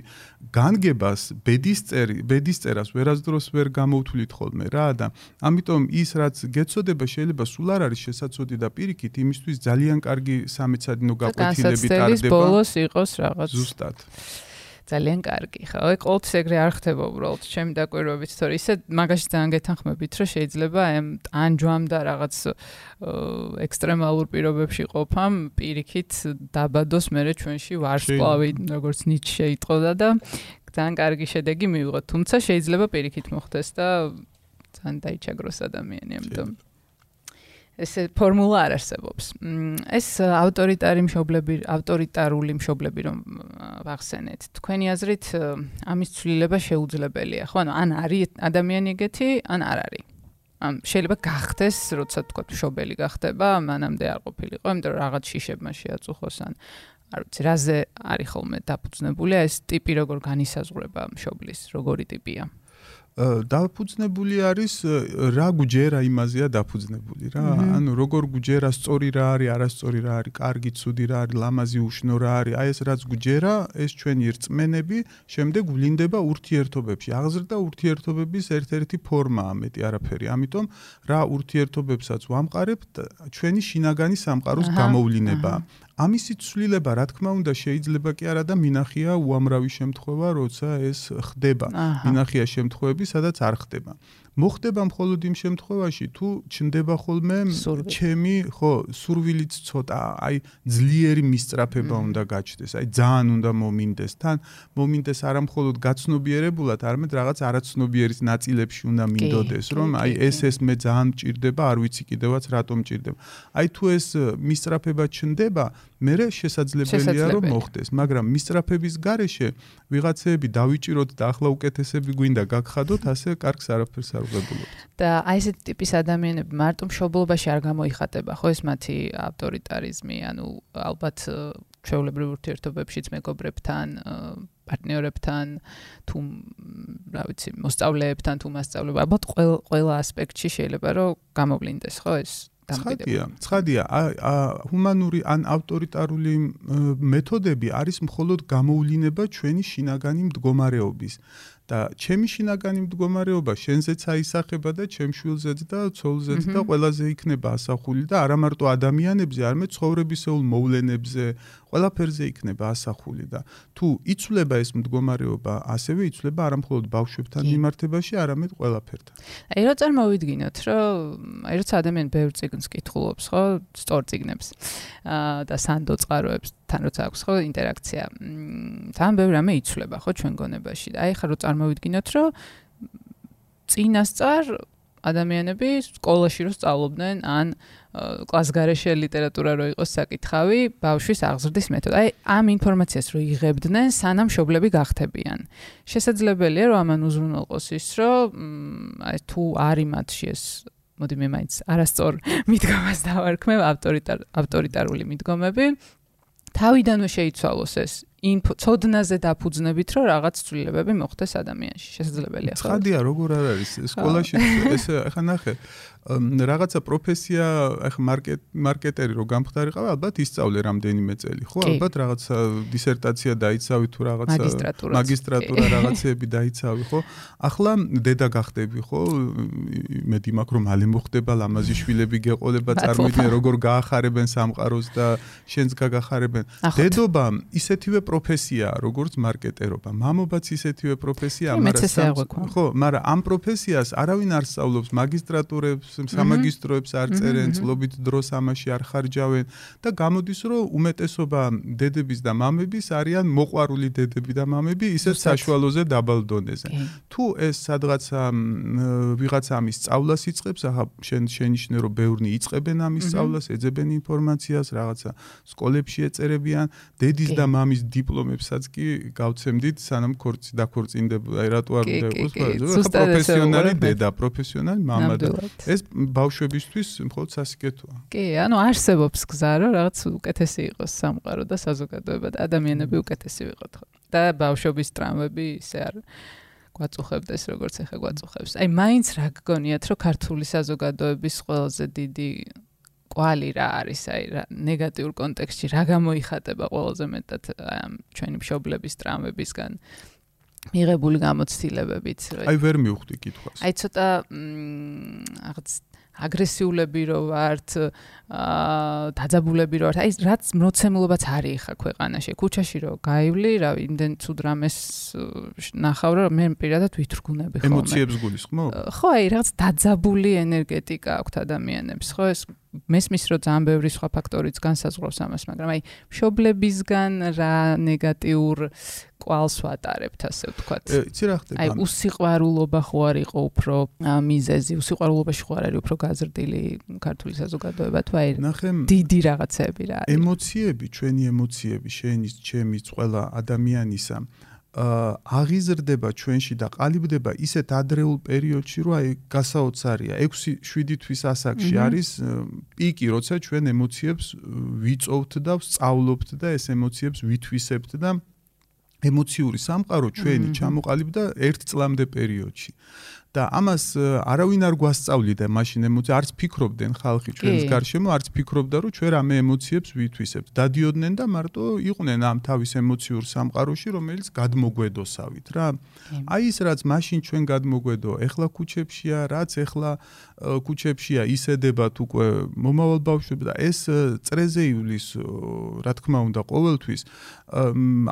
C: განგებას ბედისწერი ბედისწერას ვერასდროს ვერ გამოვთვლით ხოლმე რა და ამიტომ ის რაც გეცოდება შეიძლება სულ არ არის შესაძლოდი და პირიქით იმისთვის ძალიან კარგი სამეცადინო გაკვეთილები
B: ტარდება ბოლოს იყოს რაღაც.
C: ზუსტად.
B: ძალიან კარგი. ხო აი ყოველთვის ეგრე არ ხდება უბრალოდ ჩემი დაკვირვებით თორე ისე მაგაში ძალიან გეთანხმებით რომ შეიძლება ამ ტანჯვამ და რაღაც ექსტრემალურ პირობებში ყოფამ პირიქით დაბადოს მე ჩვენში ვარსკვლავი როგორც ნიჩე იტყოდა და ძალიან კარგი შედეგი მივიღოთ. თუმცა შეიძლება პირიქით მოხდეს და ძალიან დაიჩაგროს ადამიანი ამიტომ ესე ფორმულა არ არსებობს. ეს ავტორიტარი მშობლები, ავტორიტარული მშობლები რომ ვახსენეთ. თქვენი აზრით ამის ცვლილება შეუძლებელია, ხო? ანუ ან არის ადამიანი ეგეთი, ან არ არის. ამ შეიძლება გახდეს, როცა თქვა მშობელი გახდება, მანამდე არ ყოფილიყო, იმიტომ რომ რაღაც შიშებმა შეაწუხოს ან არ ვიცი, რაზე არის ხოლმე დაფუძნებული ეს ტიპი როგორ განისაზღვრება მშობლის, როგორი ტიპია?
C: დაფუძნებული არის რა გუჯერა იმაზეა დაფუძნებული რა. ანუ როგორ გუჯერა სწორი რა არის არასწორი რა არის კარგი ცუდი რა არის ლამაზი უშნო რა არის. აი ეს რაც გუჯერა ეს ჩვენი რწმენები შემდეგ ვლინდება ურთიერთობებში. აღზრდა ურთიერთობების ერთ-ერთი ფორმაა მეტი არაფერი. ამიტომ რა ურთიერთობებსაც ვამყარებთ ჩვენი შინაგანი სამყაროს გამოვლინება. ამისი ცვლილება, რა თქმა უნდა, შეიძლება კი არა და მინახია უამრავი შემთხვევა, როცა ეს ხდება. მინახია შემთხვევები, სადაც არ ხდება. მოხდება მხოლოდ იმ შემთხვევაში თუ ჩნდება ხოლმე ჩემი ხო სურვილიც ცოტა აი ძლიერი მისწრაფება უნდა გაჩნდეს აი ძალიან უნდა მომინდეს. თან მომინდეს არა მხოლოდ გაცნობიერებულად არამედ რაღაც არაცნობიერის ნაწილებში უნდა მინდოდეს რომ აი ეს ეს მე ძალიან მჭირდება არ ვიცი კიდევაც რატომ მჭირდება. აი თუ ეს მისწრაფება ჩნდება მე შესაძლებელია რომ მოხდეს მაგრამ მისწრაფების გარეშე ვიღაცეები დავიჭიროთ და ახლა უკეთესები გვინდა გაგხადოთ ასე კარგს არაფერს არ ვღებულობთ.
B: და აი ესეთი ტიპის ადამიანები მარტო მშობლობაში არ გამოიხატება, ხო ეს მათი ავტორიტარიზმი, ანუ ალბათ ჩვეულებრივ ურთიერთობებშიც მეგობრებთან, პარტნიორებთან, თუ რა ვიცი, მოსწავლეებთან თუ მასწავლებლებს, ალბათ ყველა ყველა ასპექტში შეიძლება რომ გამოვლინდეს, ხო ეს
C: ცხადია, ცხადია, ა ჰუმანური ან ავტორიტარული მეთოდები არის მხოლოდ გამოულინება ჩვენი შინაგანი მდგომარეობის. და ჩემი შინაგანი მდგომარეობა შენზეც აისახება და ჩემ შვილზეც და ცოლზეც და ყველაზე იქნება ასახული და არა მარტო ადამიანებზე, არამედ ცხოვრებისეულ მოვლენებზე, ყველაფერზე იქნება ასახული და თუ იცვლება ეს მდგომარეობა, ასევე იცვლება არა მხოლოდ ბავშვებთან მიმართებაში, არამედ ყველაფერთან.
B: აი რა წარმოვიდგინოთ, რომ აი როცა ადამიანი ბევრ ციგნს კითხულობს, ხო, სწორ ციგნებს აა და სანდო წყაროებს თან როცა აქვს ხო ინტერაქცია. თან ბევრ რამე იცვლება ხო ჩვენ გონებაში და აი ხა რო წარმოვიდგინოთ, რომ წინასწარ ადამიანები სკოლაში რო სწავლობდნენ ან კლასგარეშე ლიტერატურა რო იყოს საკითხავი, ბავშვის აღზრდის მეთოდი. აი ამ ინფორმაციას რო იღებდნენ, სანამ შობლები გახდებიან. შესაძლებელია რომ ამან უზრუნველყოს ის, რომ აი თუ არის მათში ეს მოდი მე მაინც არასწორ მიდგომას დავარქმევ ავტორიტარ ავტორიტარული მიდგომები. თავიდანვე შეიცვალოს ეს ინფო ცოდნაზე დაფუძნებით, რომ რაღაც ცვლილებები მოხდეს ადამიანში. შესაძლებელია
C: ხო? ხადია, როგორ არ არის სკოლაში ეს ახლა ნახე, რაღაცა პროფესია, ახლა მარკეტ მარკეტერი რო გამხდარიყავ, ალბათ ისწავლე რამდენიმე წელი, ხო? ალბათ რაღაცა დისერტაცია დაიცავი თუ რაღაცა მაგისტრატურა რაღაცეები დაიცავი, ხო? ახლა დედა გახდები, ხო? მედი მაქვს რომ მალე მოხდება ლამაზი შვილები გეყოლება, წარმოიდგინე როგორ გაახარებენ სამყაროს და შენს გაგახარებენ. დედობა ისეთივე პროფესია როგორც მარკეტერობა. მამობაც ისეთივე პროფესია,
B: მაგრამ
C: ხო, მაგრამ ამ პროფესიას არავინ არ სწავლობს, მაგისტრატურებს, სამაგისტროებს არ წერენ, წლობით დროს ამაში არ ხარჯავენ და გამოდის რომ უმეტესობა დედების და მამების არიან მოყვარული დედები და მამები, ისეთ საშუალოზე დაბალ დონეზე. თუ ეს სადღაცა ვიღაცა ამის სწავლას იწყებს, ახლა შენ შენიშნე რომ ბევრნი იწყებენ ამის სწავლას, ეძებენ ინფორმაციას, რაღაცა სკოლებში ეწერებიან, დედის და მამის დიპლომებსაც კი გავცემდით, სანამ ქორწი დაქორწინდება, აი რატო არ უნდა იყოს, პროფესიონალი დედა, პროფესიონალი მამა და ეს ბავშვებისთვის მხოლოდ სასიკეთოა.
B: კი, ანუ არსებობს გზა, რომ რაღაც უკეთესი იყოს სამყარო და საზოგადოება და ადამიანები უკეთესი ვიყოთ, ხო? და ბავშვობის ტრამვები ისე არ გვაწუხებდეს როგორც ახლა გვაწუხებს. აი მაინც რა გგონიათ რომ ქართული საზოგადოების ყველაზე დიდი კვალი რა არის აი რა ნეგატიურ კონტექსტში რა გამოიხატება ყველაზე მეტად ჩვენი მშობლების ტრამვებისგან მიღებული გამოცდილებებით
C: აი ვერ მივხვდი კითხვას.
B: აი ცოტა რაღაც აგრესიულები რო ვართ, აა დაძაბულები რო ვართ. აი რაც მოცემულობაც არის ხა ქვეყანაში. ქუჩაში რო გაივლი, რა იმდენ ცუდ რამეს ნახავ რომ მე პირადად ვითრგუნები
C: ხოლმე. ემოციებს გულისხმობ?
B: ხო, აი რაღაც დაძაბული ენერგეტიკა აქვთ ადამიანებს, ხო ეს მესმის რომ ძალიან ბევრი სხვა ფაქტორიც განსაზღვრავს ამას, მაგრამ აი მშობლებისგან რა ნეგატიურ კვალს ვატარებთ, ასე ვთქვათ.
C: იცი რა ხდება?
B: აი უსიყვარულობა ხო არ იყო უფრო მიზეზი, უსიყვარულობაში ხო არ არის უფრო გაზრდილი ქართული საზოგადოება თუ აი დიდი რაღაცები რა არის?
C: ემოციები, ჩვენი ემოციები, შენი, ჩემი, ყველა ადამიანისა აღიზრდება ჩვენში და ყალიბდება ისეთ ადრეულ პერიოდში, რომ აი გასაოცარია. 6-7 თვის ასაკში არის პიკი, როცა ჩვენ ემოციებს ვიწოვთ და ვსწავლობთ და ეს ემოციებს ვითვისებთ და ემოციური სამყარო ჩვენი ჩამოყალიბდა 1 წლამდე პერიოდში. და ამას არავინ არ გვასწავლიდა მაშინ ემოცია არც ფიქრობდნენ ხალხი ჩვენს გარშემო არც ფიქრობდა რომ ჩვენ რამე ემოციებს ვითვისებთ. დადიოდნენ და მარტო იყვნენ ამ თავის ემოციურ სამყაროში რომელიც გადმოგვედოსავით რა. აი ის რაც მაშინ ჩვენ გადმოგვედო ეხლა ქუჩებშია რაც ეხლა ქუჩებშია ისედებათ უკვე მომავალ ბავშვებს და ეს წრეზე ივლის რა თქმა უნდა ყოველთვის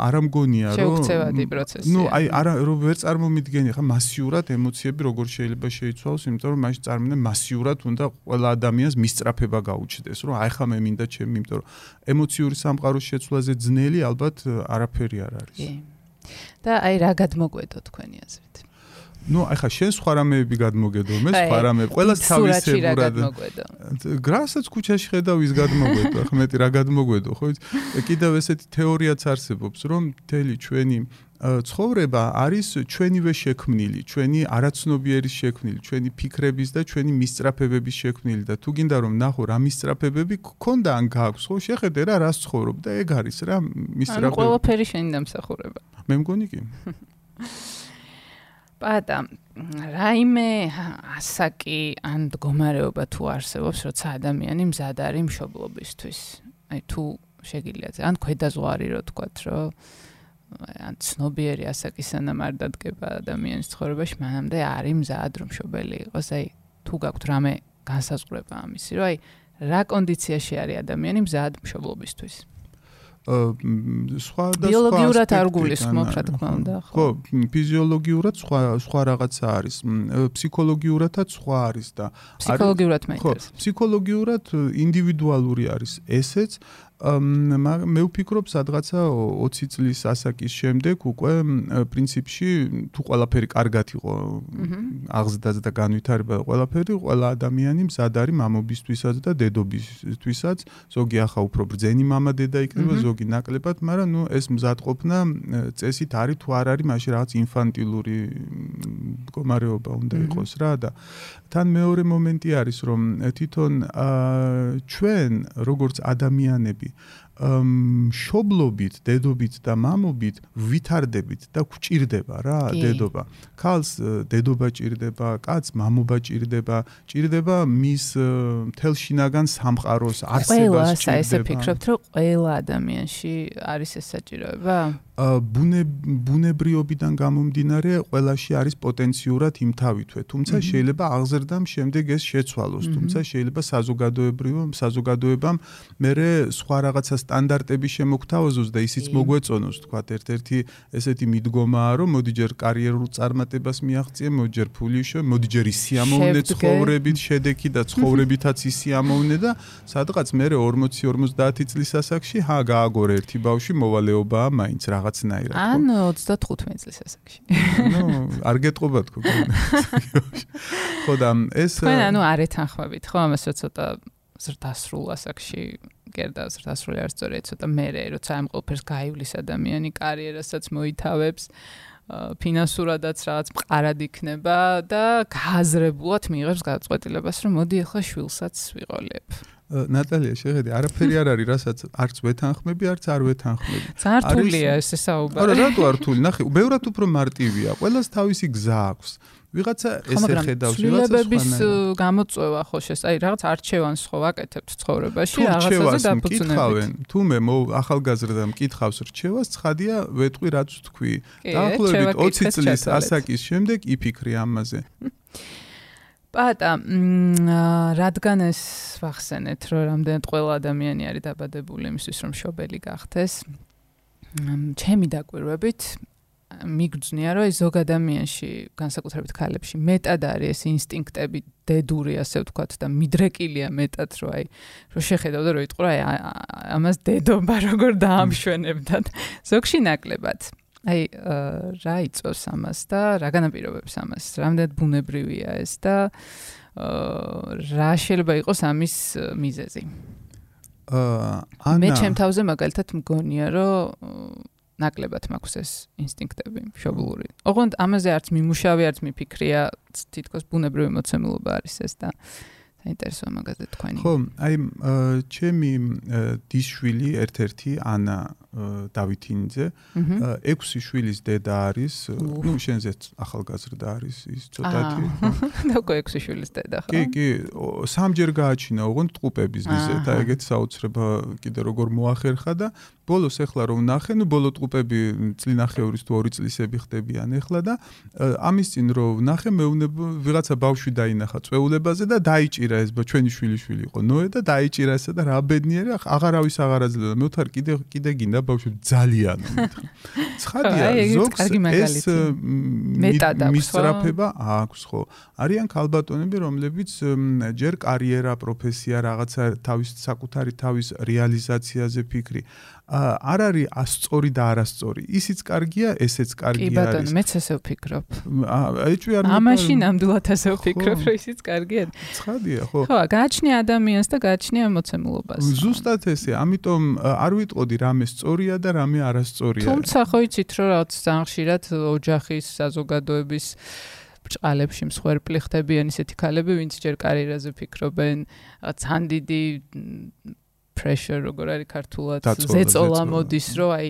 C: არ ამგონია რომ
B: შეუქცევადი პროცესი
C: ნუ აი არა რომ ვერ წარმომიდგენი ხა მასიურად ემოციები როგორ შეიძლება შეიცვალოს, იმიტომ რომ მაშინ წარმოიდგინე მასიურად უნდა ყველა ადამიანს მისწრაფება გაუჩნდეს, რომ აი ხა მე მინდა ჩემი, იმიტომ რომ ემოციური სამყაროს შეცვლაზე ძნელი ალბათ არაფერი არ არის.
B: და აი რა გადმოგვედო თქვენი აზრით?
C: Ну, ახლა შენ სხვა რამეები გადმოგედო, მე სხვა რამეები, ყველას თავისებურად. გრასაც ქუჩაში ხედავ ის გადმოგვედო, ახლა მეტი რა გადმოგვედო, ხო იცი? კიდევ ესეთი თეორიაც არსებობს, რომ მთელი ჩვენი ცხოვრება არის ჩვენივე შექმნილი, ჩვენი არაცნობიერი შექმნილი, ჩვენი ფიქრების და ჩვენი მისწრაფებების შექმნილი და თუ გინდა რომ ნახო რა მისწრაფებები გქონდა ან გააქვს, ხო შეხედე რა რას ცხოვრობ და ეგ არის რა მისწრაფებები.
B: ანუ ყველაფერი შენი დამსახურება.
C: მე მგონი კი.
B: პატა, რაიმე ასაკი ან მდგომარეობა თუ არსებობს, როცა ადამიანი მზად არის მშობლობისთვის. აი თუ შეგიძლიათ, ან ქვედაზღვარი რო თქვათ, რომ ან ცნობიერი ასაკის სანამ არ დადგება ადამიანის ცხოვრებაში, მანამდე არის მზად რომ შობელი იყოს. აი, თუ გაქვთ რამე განსაზღვრება ამისი, რომ აი, რა კონდიციაში არის ადამიანი მზად მშობლობისთვის?
C: სხვა და სხვა
B: ბიოლოგიურად არ გულისხმობ, რა თქმა უნდა,
C: ხო? ხო, ფიზიოლოგიურად სხვა სხვა რაღაცა არის. ფსიქოლოგიურადაც სხვა არის და
B: ფსიქოლოგიურად მაინტერესებს.
C: ხო, ფსიქოლოგიურად ინდივიდუალური არის ესეც, მე ვფიქრობ სადღაცა 20 წლის ასაკის შემდეგ უკვე პრინციპში თუ ყველაფერი კარგად იყო აღზრდაც და განვითარება ყველაფერი ყველა ადამიანი მზად არის მამობისთვისაც და დედობისთვისაც ზოგი ახლა უფრო ბრძენი мама დედა იქნება ზოგი ნაკლებად მაგრამ ნუ ეს მზადყოფნა წესით არის თუ არ არის მაშინ რაღაც ინფანტილური მდგომარეობა უნდა იყოს რა და თან მეორე მომენტი არის რომ თვითონ ჩვენ როგორც ადამიანები movie. მშობლობით, დედობით და მამობით ვითარდებით და გვჭირდება რა დედობა. ქალს დედობა ჭირდება, კაცს მამობა ჭირდება, ჭირდება მის თელშინაგან სამყაროს არსებას ჭირდება. ყველა
B: ესე ფიქრობთ, რომ ყველა ადამიანში არის ეს საჭიროება?
C: ბუნე ბუნებრიობიდან გამომდინარე ყველაში არის პოტენციურად იმთავითვე, თუმცა შეიძლება აღზრდამ შემდეგ ეს შეცვალოს, თუმცა შეიძლება საზოგადოებრივ საზოგადოებამ მე სხვა რაღაცას სტანდარტები შემოგთავაზოს და ისიც მოგვეწონოს, თქვა ერთ-ერთი ესეთი მიდგომაა, რომ მოდი ჯერ კარიერულ წარმატებას მიაღწიე, მოდი ჯერ ფული შო, მოდი ჯერ ისიამოვნე ცხოვრებით, შედეგი და ცხოვრებითაც ისიამოვნე და სადღაც მე 40-50 წლის ასაკში ჰა გააგორე ერთი ბავში მოვალეობაა მაინც რაღაცნაირად.
B: ან 35 წლის ასაკში.
C: ნუ არ გეტყობა თქო. ხო და ეს
B: თქვენ ანუ არ ეთანხმებით ხო ამას ცოტა ზრდასრულ ასაკში გერდა ზრდასრული არ სწორია ცოტა მერე როცა ამ ყველაფერს გაივლის ადამიანი კარიერასაც მოითავებს ფინანსურადაც რაღაც მყარად იქნება და გააზრებულად მიიღებს გადაწყვეტილებას რომ მოდი ახლა შვილსაც ვიყოლებ.
C: ნატალია შეხედი არაფერი არ არის რასაც არც ვეთანხმები არც არ ვეთანხმები.
B: ზართულია ეს საუბარი.
C: არა რატო არ თული ნახე ბევრად უფრო მარტივია ყველას თავისი გზა აქვს. ვიღაცა ესე ხედავს
B: ვიღაცა სულების გამოწვევა ხო შეს აი რაღაც არჩევანს ხო ვაკეთებთ ცხოვრებაში რაღაცაზე დაფუძნებით.
C: თუ მე ახალგაზრდა მკითხავს რჩევას ცხადია ვეტყვი რაც თქვი. დაახლოებით 20 წლის ასაკის შემდეგ იფიქრი ამაზე.
B: პატა რადგან ეს ვახსენეთ რომ რამდენად ყველა ადამიანი არის დაბადებული იმისთვის რომ შობელი გახდეს? ჩემი დაკვირვებით მიგრძნია რომ ეს ზოგ ადამიანში განსაკუთრებით ქალებში მეტად არის ეს ინსტინქტები დედური ასე ვთქვათ და მიდრეკილია მეტად რომ აი რომ შეხედავ და რომ იტყვა აი ამას დედობა როგორ დაამშვენებდათ. ზოგში ნაკლებად აი რა იწოს ამას და რა განაპირობებს ამას? რამდენად ბუნებრივია ეს და რა შეიძლება იყოს ამის მიზეზი? აა მე ჩემ თავზე მაგალითად მგონია რომ ნაკლებად მაქვს ეს ინსტინქტები მშობლური. ოღონდ ამაზე არც მიმუშავე, არც მიფიქრია, თითქოს ბუნებრივი მოცემულობა არის ეს და საინტერესოა მაგაზე თქვენი.
C: ხო, აი ჩემი დისშვილი ერთ-ერთი ანა დავითინიძე. 6 შვილის დედა არის, ну შენზე ახალგაზრდა არის ის ცოტათი.
B: უკვე 6 შვილის დედა ხო?
C: კი, კი, სამჯერ გააჩინა ოღონდ ტყუპების მიზეთ, აი ეგეც საოცრება კიდე როგორ მოახერხა და ბოლოს ეხლა რომ ნახე, ნუ ბოლო ტყუპები წლინახევრის თუ 2 წლისები ხდებიან ეხლა და ამის წინ რომ ნახე მეუბნება ვიღაცა ბავშვი დაინახა წვეულებაზე და დაიჭირა ეს ჩვენი შვილიშვილი იყო ნოე და დაიჭირა ესა და რა ბედნიერია, აღარავის აღარ აძლევდა. მე ვთარ კიდე კიდე გინდა ბავშვი ძალიან ცხადია ზოგს ეს მისწრაფება აქვს ხო არიან ქალბატონები რომლებიც ჯერ კარიერა პროფესია რაღაცა თავის საკუთარი თავის რეალიზაციაზე ფიქრი არ არის ასწორი და არასწორი. ისიც კარგია, ესეც კარგია. კი
B: ბატონო, მეც ესე ვფიქრობ.
C: ეჭვი არ
B: ამაში ნამდვილად ესე ვფიქრობ, რომ ისიც კარგია.
C: ცხადია, ხო?
B: ხო, გააჩნია ადამიანს და გააჩნია მოცემულობას.
C: ზუსტად ესე, ამიტომ არ ვიტყოდი რამე სწორია და რამე არასწორია.
B: თუმცა ხო იცით, რომ რაღაც ზანხშირად ოჯახის საზოგადოების ბრჭყალებში მსხვერპლი ხდებიან ისეთი ქალები, ვინც ჯერ კარიერაზე ფიქრობენ, რაღაც ანდიდი pressure როგორ არის ქართულად ზეწოლა მოდის რომ აი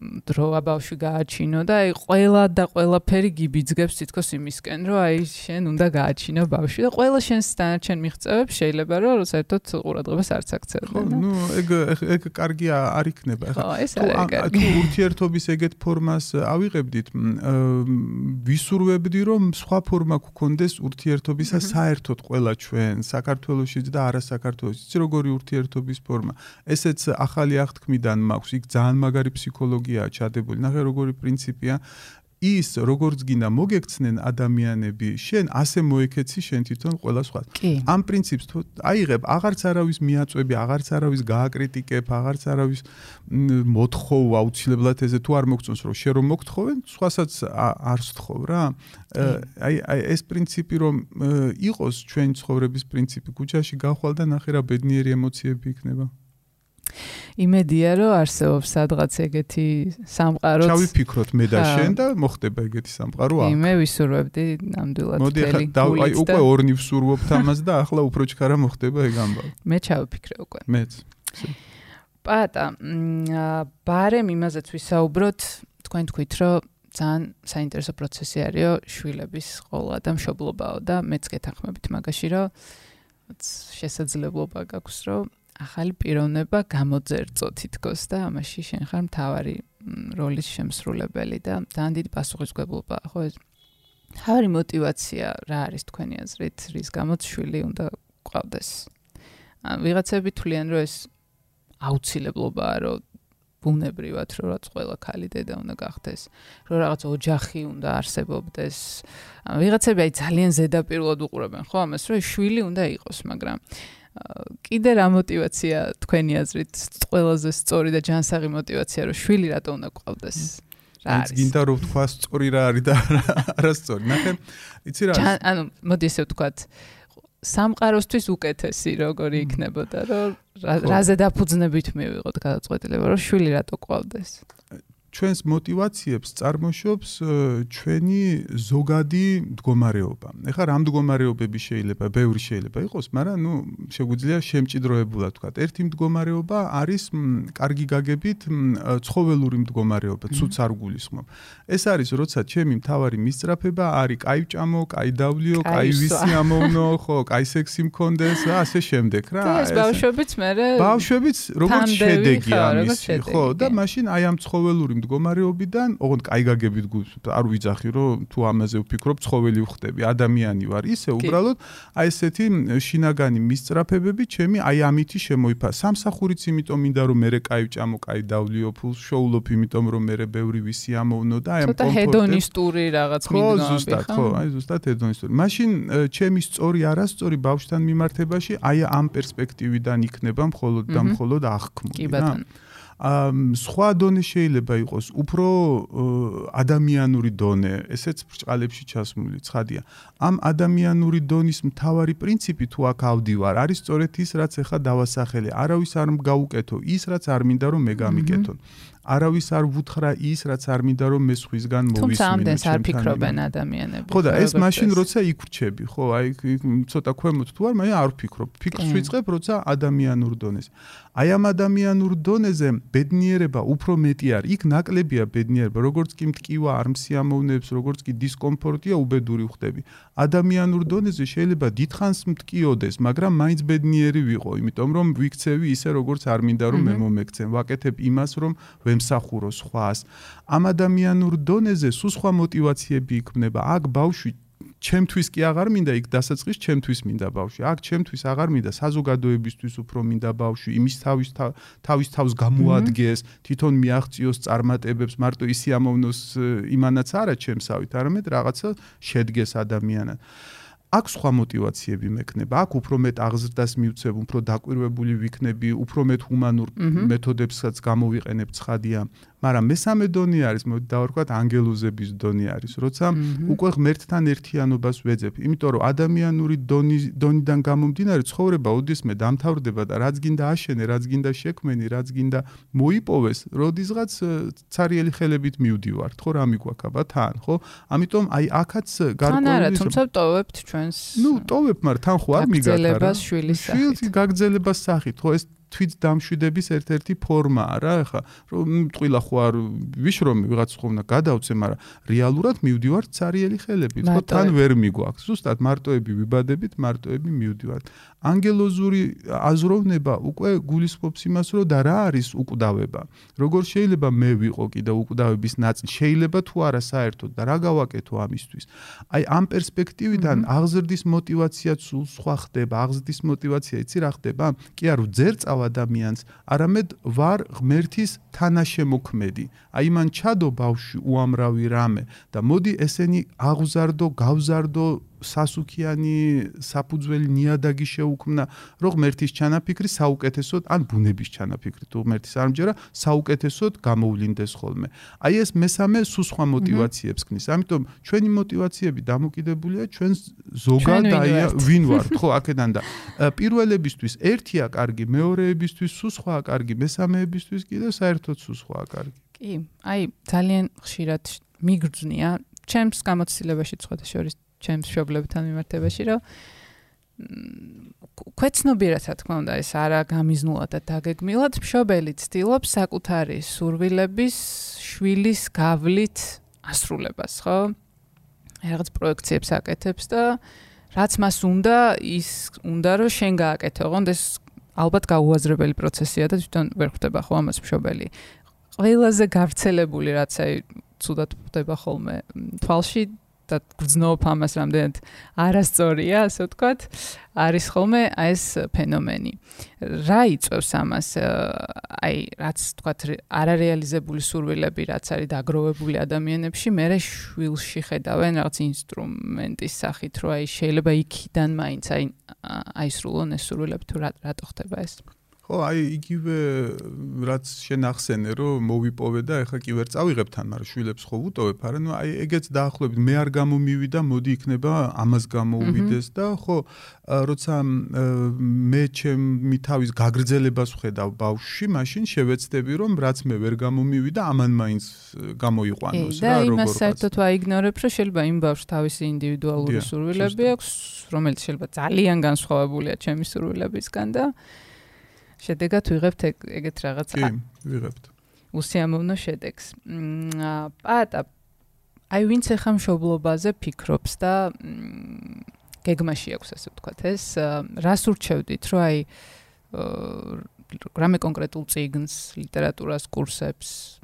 B: დროა ბავშვი გააჩინო და აი ყველა და ყველაფერი გიბიძგებს თითქოს იმისკენ რომ აი შენ უნდა გააჩინო ბავშვი და ყველა შენს დანარჩენ მიღწევებს შეიძლება რომ საერთოდ ყურადღებას არც აქცევდნენ
C: ხო ნუ ეგ ეგ კარგია არ იქნება
B: ხო ეს არის კარგი.
C: თუ ურთიერთობის ეგეთ ფორმას ავიღებდით ვისურვებდი რომ სხვა ფორმა გქონდეს ურთიერთობისა საერთოდ ყველა ჩვენ საქართველოსიც და არა საქართველოსიც როგორი ურთიერთობის ფორმა. ესეც ახალი აღთქმიდან მაქვს იქ ძალიან მაგარი ფსიქოლოგი ფსიქოლოგიაა ჩადებული. ნახე როგორი პრინციპია ის როგორც გინდა მოგექცნენ ადამიანები, შენ ასე მოიქეცი შენ თვითონ ყველა სხვა. ამ პრინციპს თუ აიღებ, აღარც არავის მიაწვევი, აღარც არავის გააკრიტიკებ, აღარც არავის მოთხოვ აუცილებლად ეზე თუ არ მოგწონს რომ შენ რომ მოგთხოვენ, სხვასაც არ სთხოვ რა. აი აი ეს პრინციპი რომ იყოს ჩვენ ცხოვრების პრინციპი, ქუჩაში გახვალ და ნახე რა ბედნიერი ემოციები იქნება.
B: იმედია რომ არსებობს სადღაც ეგეთი სამყარო.
C: ჩავიფიქროთ მე და შენ და მოხდება ეგეთი სამყარო აქ.
B: მე ვისურვებდი ნამდვილად
C: მოდი ახლა აი უკვე ორნი ვსურვობთ ამას და ახლა უფრო ჩქარა მოხდება ეგ ამბავი.
B: მე ჩავიფიქრე უკვე.
C: მეც.
B: პატა, ბარემ იმაზეც ვისაუბროთ, თქვენ თქვით რომ ძალიან საინტერესო პროცესი არისო შვილების ყოლა და მშობლობაო და მეც გეთანხმებით მაგაში რომ შესაძლებლობა გაქვს რომ ახალი პიროვნება გამოძერწო თითქოს და ამაში შენ ხარ მთავარი როლის შემსრულებელი და ძალიან დიდი პასუხისგებლობა ხო ეს თავი мотиваცია რა არის თქვენი აზრით რის გამოც შვილი უნდა ყავდეს ვიღაცები თვლიან რომ ეს აუცილებლობაა რომ ბუნებრივად რომ რაც ყველა ქალი დედა უნდა გახდეს, რომ რაღაც ოჯახი უნდა არსებობდეს. ვიღაცები აი ძალიან ზედაპირულად უყურებენ ხო ამას, რომ შვილი უნდა იყოს, მაგრამ კიდე რა мотиваცია თქვენი აზრით ყველაზე სწორი და ჯანსაღი мотиваცია რომ შვილი რატო უნდა გყავდეს?
C: რა არის? გინდა რომ თქვა სწორი რა არის და არასწორი. ნახე, იცი რა არის?
B: ანუ მოდი ესე ვთქვათ. სამყაროსთვის უკეთესი როგორი იქნებოდა, რომ რაზე დაფუძნებით მივიღოთ გადაწყვეტილება, რომ შვილი რატო ყავდეს?
C: ჩვენს мотиваციებს წარმოშობს ჩვენი ზოგადი მდგომარეობა. ეხლა რა მდგომარეობები შეიძლება, ბევრი შეიძლება იყოს, მაგრამ ნუ შეგვიძლია შემჭიდროებულად ვთქვა. ერთი მდგომარეობა არის კარგი გაგებით ცხოველური მდგომარეობა, ცუც არ გულისხმობ. ეს არის როცა ჩემი მთავარი მისწრაფება არის კაი ჭამო, კაი დავლიო, კაი ვისი ამოვნო, ხო, კაი სექსი მქონდეს, ასე შემდეგ რა.
B: ეს ბავშვებიც მე
C: ბავშვებიც როგორც შედეგი ამის, ხო, და მაშინ აი ამ ცხოველური მდგომარეობიდან, ოღონდ კაი გაგებით არ ვიძახი, რომ თუ ამაზე ვფიქრობ, ცხოველი ვხდები, ადამიანი ვარ. ისე უბრალოდ აი ესეთი შინაგანი მისწრაფებები ჩემი აი ამითი შემოიფა. სამსახურიც იმიტომ მინდა რომ მე კაი ვჭამო, კაი დავლიო ფულს, შოულობ იმიტომ რომ მე ბევრი ვისი ამოვნო და აი ამ
B: კომფორტი. ცოტა ჰედონისტური რაღაც მინდა.
C: ხო, ზუსტად, ხო, აი ზუსტად ჰედონისტური. მაშინ ჩემი სწორი არასწორი ბავშვთან მიმართებაში აი ამ პერსპექტივიდან იქნება მხოლოდ და მხოლოდ აღქმული.
B: კი ბატონო.
C: სხვა დონე შეიძლება იყოს უფრო ადამიანური დონე, ესეც ბრჭყალებში ჩასმული ცხადია. ამ ადამიანური დონის მთავარი პრინციპი თუ აქ ავდივარ, არის სწორედ ის, რაც ახლა დავასახელე. არავის არ მგაუკეთო ის, რაც არ მინდა რომ მე გამიკეთონ. არავის არ ვუთხრა ის, რაც არ მინდა რომ მე სხვისგან მოვისმინო. თუმცა
B: ამდენს არ ფიქრობენ ადამიანები.
C: ხო და ეს მაშინ როცა იქრჩები, ხო, აი ცოტა ქვემოთ თუ არ, მე არ ვფიქრობ. ფიქრს ვიწყებ, როცა ადამიანურ დონეზე. აი ამ ადამიანურ დონეზე ბედნიერება უფრო მეტი არის. იქ ნაკლებია ბედნიერება, როგორც კი მткиვა არ მსიამოვნებს, როგორც კი დისკომფორტია უბედური ხდები. ადამიანურ დონეზე შეიძლება დიდხანს მткиოდეს, მაგრამ მაინც ბედნიერი ვიყო, იმიტომ რომ ვიქცევი ისე როგორც არ მინდა რომ მე მომეკცენ. ვაკეთებ იმას, რომ ვემსახურო სხვას. ამ ადამიანურ დონეზე სულ სხვა мотиваციები იქმნება. აქ ბავშვი ჩემთვის კი აღარ მინდა იქ დასაწყის ჩემთვის მინდა ბავშვი. აქ ჩემთვის აღარ მინდა საზოგადოებისთვის უფრო მინდა ბავშვი, იმის თავის თავის თავს გამოადგეს, თვითონ მიაღწიოს წარმატებებს, მარტო ისე ამოვნოს იმანაც არა ჩემსავით, არამედ რაღაცა შედგეს ადამიანად. აქ სხვა мотиваციები მექნება. აქ უფრო მეტ აღზრდას მივცემ, უფრო დაკვირვებული ვიქნები, უფრო მეტ ჰუმანურ მეთოდებსაც გამოვიყენებ ცხადია. მაგრამ მესამე დონე არის, მოდი დავარქვათ, ანგელოზების დონე არის, როცა უკვე ღმერთთან ერთიანობას ვეძებ. იმიტომ რომ ადამიანური დონი დონიდან გამომდინარე ცხოვრება ოდესმე დამთავრდება და რაც გინდა აშენე, რაც გინდა შექმენი, რაც გინდა მოიპოვეს, როდისღაც цаრიელი ხელებით მივდივართ, ხო რა მიგვაქაბა თან, ხო? ამიტომ აი აქაც
B: გარკვეული არა, თუმცა ტოვებთ ჩვენს
C: ნუ ტოვებ, მაგრამ თან ხო არ მიგაქარა.
B: გაგზელებას შვილის სახით. შვილის
C: გაგზელებას სახით, ხო ეს თვით დამშვიდების ერთ-ერთი ფორმაა რა ახლა რომ ტყილა ხო არ ვიშრომი ვიღაც ხო უნდა გადავწე მაგრამ რეალურად მივდივარ цаრიელი ხელებით ხო თან ვერ მიგვაქვს. ზუსტად მარტოები ვიბადებით მარტოები მივდივართ ანგელოზური აზროვნება უკვე გულისხმობს იმას, რომ და რა არის უკვდავება. როგორ შეიძლება მე ვიყო კიდე უკვდავების ნაწილი? შეიძლება თუ არა საერთოდ და რა გავაკეთო ამისთვის? აი ამ პერსპექტივიდან აღზრდის мотиваცია სულ სხვა ხდება. აღზრდის мотиваცია იცი რა ხდება? კი არ უძერწავ ადამიანს, არამედ ვარ ღმერთის თანაშემოქმედი. აი მან ჩადო ბავში უამრავი რამე და მოდი ესენი აღზარდო, გავზარდო სასუქიანი საფუძველი ნიადაგი შეუქმნა, რომ ღმერთის ჩანაფიქრი საუკეთესოდ ან ბუნების ჩანაფიქრი თუ ღმერთის არ მჯერა, საუკეთესოდ გამოვლინდეს ხოლმე. აი ეს მესამე სულ სხვა мотиваციებს ქმნის. ამიტომ ჩვენი мотиваციები დამოკიდებულია ჩვენს ზოგად აი ვინ ვართ, ხო, აქედან და პირველებისთვის ერთია კარგი, მეორეებისთვის სულ სხვაა კარგი, მესამეებისთვის კიდევ საერთოდ სულ სხვაა კარგი.
B: კი, აი ძალიან ხშირად მიგრძნია ჩემს გამოცდილებაში სხვათა შორის ჩემს მშობლებთან მიმართებაში, რომ ქვეცნობიერად რა თქმა უნდა ეს არა გამიზნულად და დაგეგმილად მშობელი ცდილობს საკუთარი სურვილების შვილის გავლით ასრულებას, ხო? რაღაც პროექციებს აკეთებს და რაც მას უნდა, ის უნდა რომ შენ გააკეთო, ოღონდ ეს ალბათ გაუაზრებელი პროცესია და თვითონ ვერ ხვდება ხო ამას მშობელი. ყველაზე გავრცელებული რაც აი ცუდად ხდება ხოლმე თვალში და გრძნობ ამას რამდენად არასწორია, ასე ვთქვათ, არის ხოლმე აი ეს ფენომენი. რა იწევს ამას? აი, რაც ვთქვათ, არარეალიზებული სურვილები, რაც არის დაგროვებული ადამიანებში, მე შვილში ხედავენ რაღაც ინსტრუმენტის სახით, რომ აი შეიძლება იქიდან მაინც აი აი სრულონ ეს სურვილები თუ რატო ხდება ეს?
C: ხო, აი იგივე რაც შენ ახსენე, რომ მოვიპოვე და ეხლა კი ვერ წავიღებ თან, მაგრამ შვილებს ხო ვუტოვებ, არა, ნუ აი ეგეც დაახლოებით მე არ გამომივიდა, მოდი იქნება ამას გამოუვიდეს და ხო, როცა მე ჩემი თავის გაგრძელებას ვხედავ ბავშვში, მაშინ შევეცდები, რომ რაც მე ვერ გამომივიდა, ამან მაინც გამოიყვანოს
B: რა, როგორ. და იმას საერთოდ ვაიგნორებ, რომ შეიძლება იმ ბავშვს თავისი ინდივიდუალური სურვილები აქვს, რომელიც შეიძლება ძალიან განსხვავებულია ჩემი სურვილებისგან და შედეგად ვიღებთ ეგეთ რაღაცა.
C: კი, ვიღებთ.
B: უსიამოვნო შედეგს. პატა აი ვინც ახლა მშობლობაზე ფიქრობს და გეგმაში აქვს ასე ვთქვათ ეს რას ურჩევდით რომ აი რამე კონკრეტულ წიგნს, ლიტერატურას, კურსებს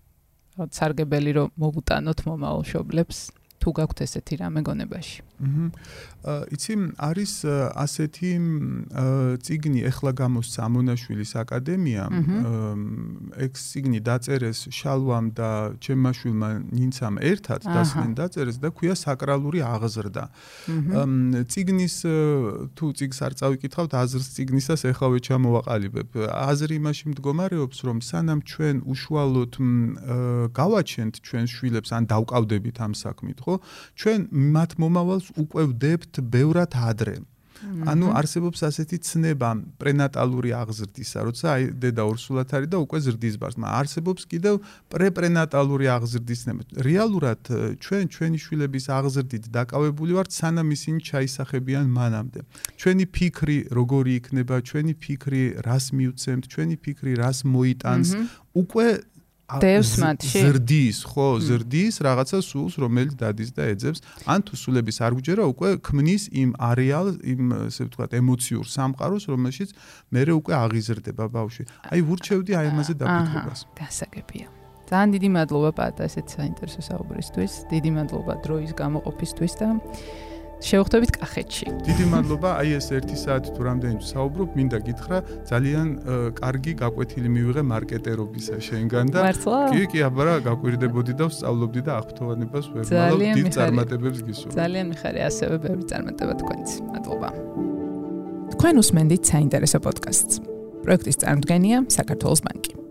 B: სარგებელი რომ მოვუტანოთ მომავალ მშობლებს თუ გაქვთ ესეთი რამე გონებაში.
C: აჰა. იცი არის ასეთი ციგნი ახლა გამოსცა ამონაშვილის აკადემია. ეგ ციგნი დაწერეს შალვამ და ჩემაშვილმა ნინცამ ერთად დასმენ დაწერეს და ქვია საკრალური აღზრდა. ციგნის თუ ციგს არ წავიკითხავთ აზრს ციგნისას ეხავე ჩამოვაყალიბებ. აზრი იმაში მდგომარეობს რომ სანამ ჩვენ უშუალოდ გავაჩენთ ჩვენ შვილებს ან დავკავდებით ამ საქმით, ხო? ჩვენ მათ მომავალს უკვე ვდებთ ბევრად ადრე. ანუ არსებობს ასეთი ცნება პრენატალური აღზრდისა, როცა აი დედა ორსულად არის და უკვე ზრდის ბარს, მაგრამ არსებობს კიდევ პრეპრენატალური აღზრდის ცნება. რეალურად ჩვენ ჩვენი შვილების აღზრდით დაკავებული ვართ სანამ ისინი ჩაისახებიან მანამდე. ჩვენი ფიქრი როგორი იქნება, ჩვენი ფიქრი რას მიუცემთ, ჩვენი ფიქრი რას მოიტანს, უკვე
B: დევს მათში.
C: ზრდის ხო ზრდის რაღაცა სულს რომელიც დადის და ეძებს. ან თუ სულების არ გჯერა უკვე ქმნის იმ არეალ იმ ესე ვთქვათ ემოციურ სამყაროს რომელშიც მე უკვე აღიზრდება ბავშვი. აი ვურჩევდი აი ამაზე დაფიქრებას
B: დასაგებია. ძალიან დიდი მადლობა პატა ესეც საინტერესო საუბრისთვის. დიდი მადლობა დროის გამოყოფისთვის და შევხვდებით კახეთში.
C: დიდი მადლობა, აი ეს 1 საათი თუ რამდენი საუბრობ, მინდა გითხრა, ძალიან კარგი გაკვეთილი მივიღე მარკეტერობისა შენგან და კი, კი, აბარა, გაკვირდებოდი და ვსწავლობდი და აღფრთოვანებას ვერ მალავ დიდ წარმატებებს გისურვებ.
B: ძალიან მიხარი, ასევე ბევრი წარმატება თქვენც. მადლობა. თქვენ უსმენთ საინტერესო პოდკასტს. პროექტის წარმოდგენია საქართველოს ბანკი.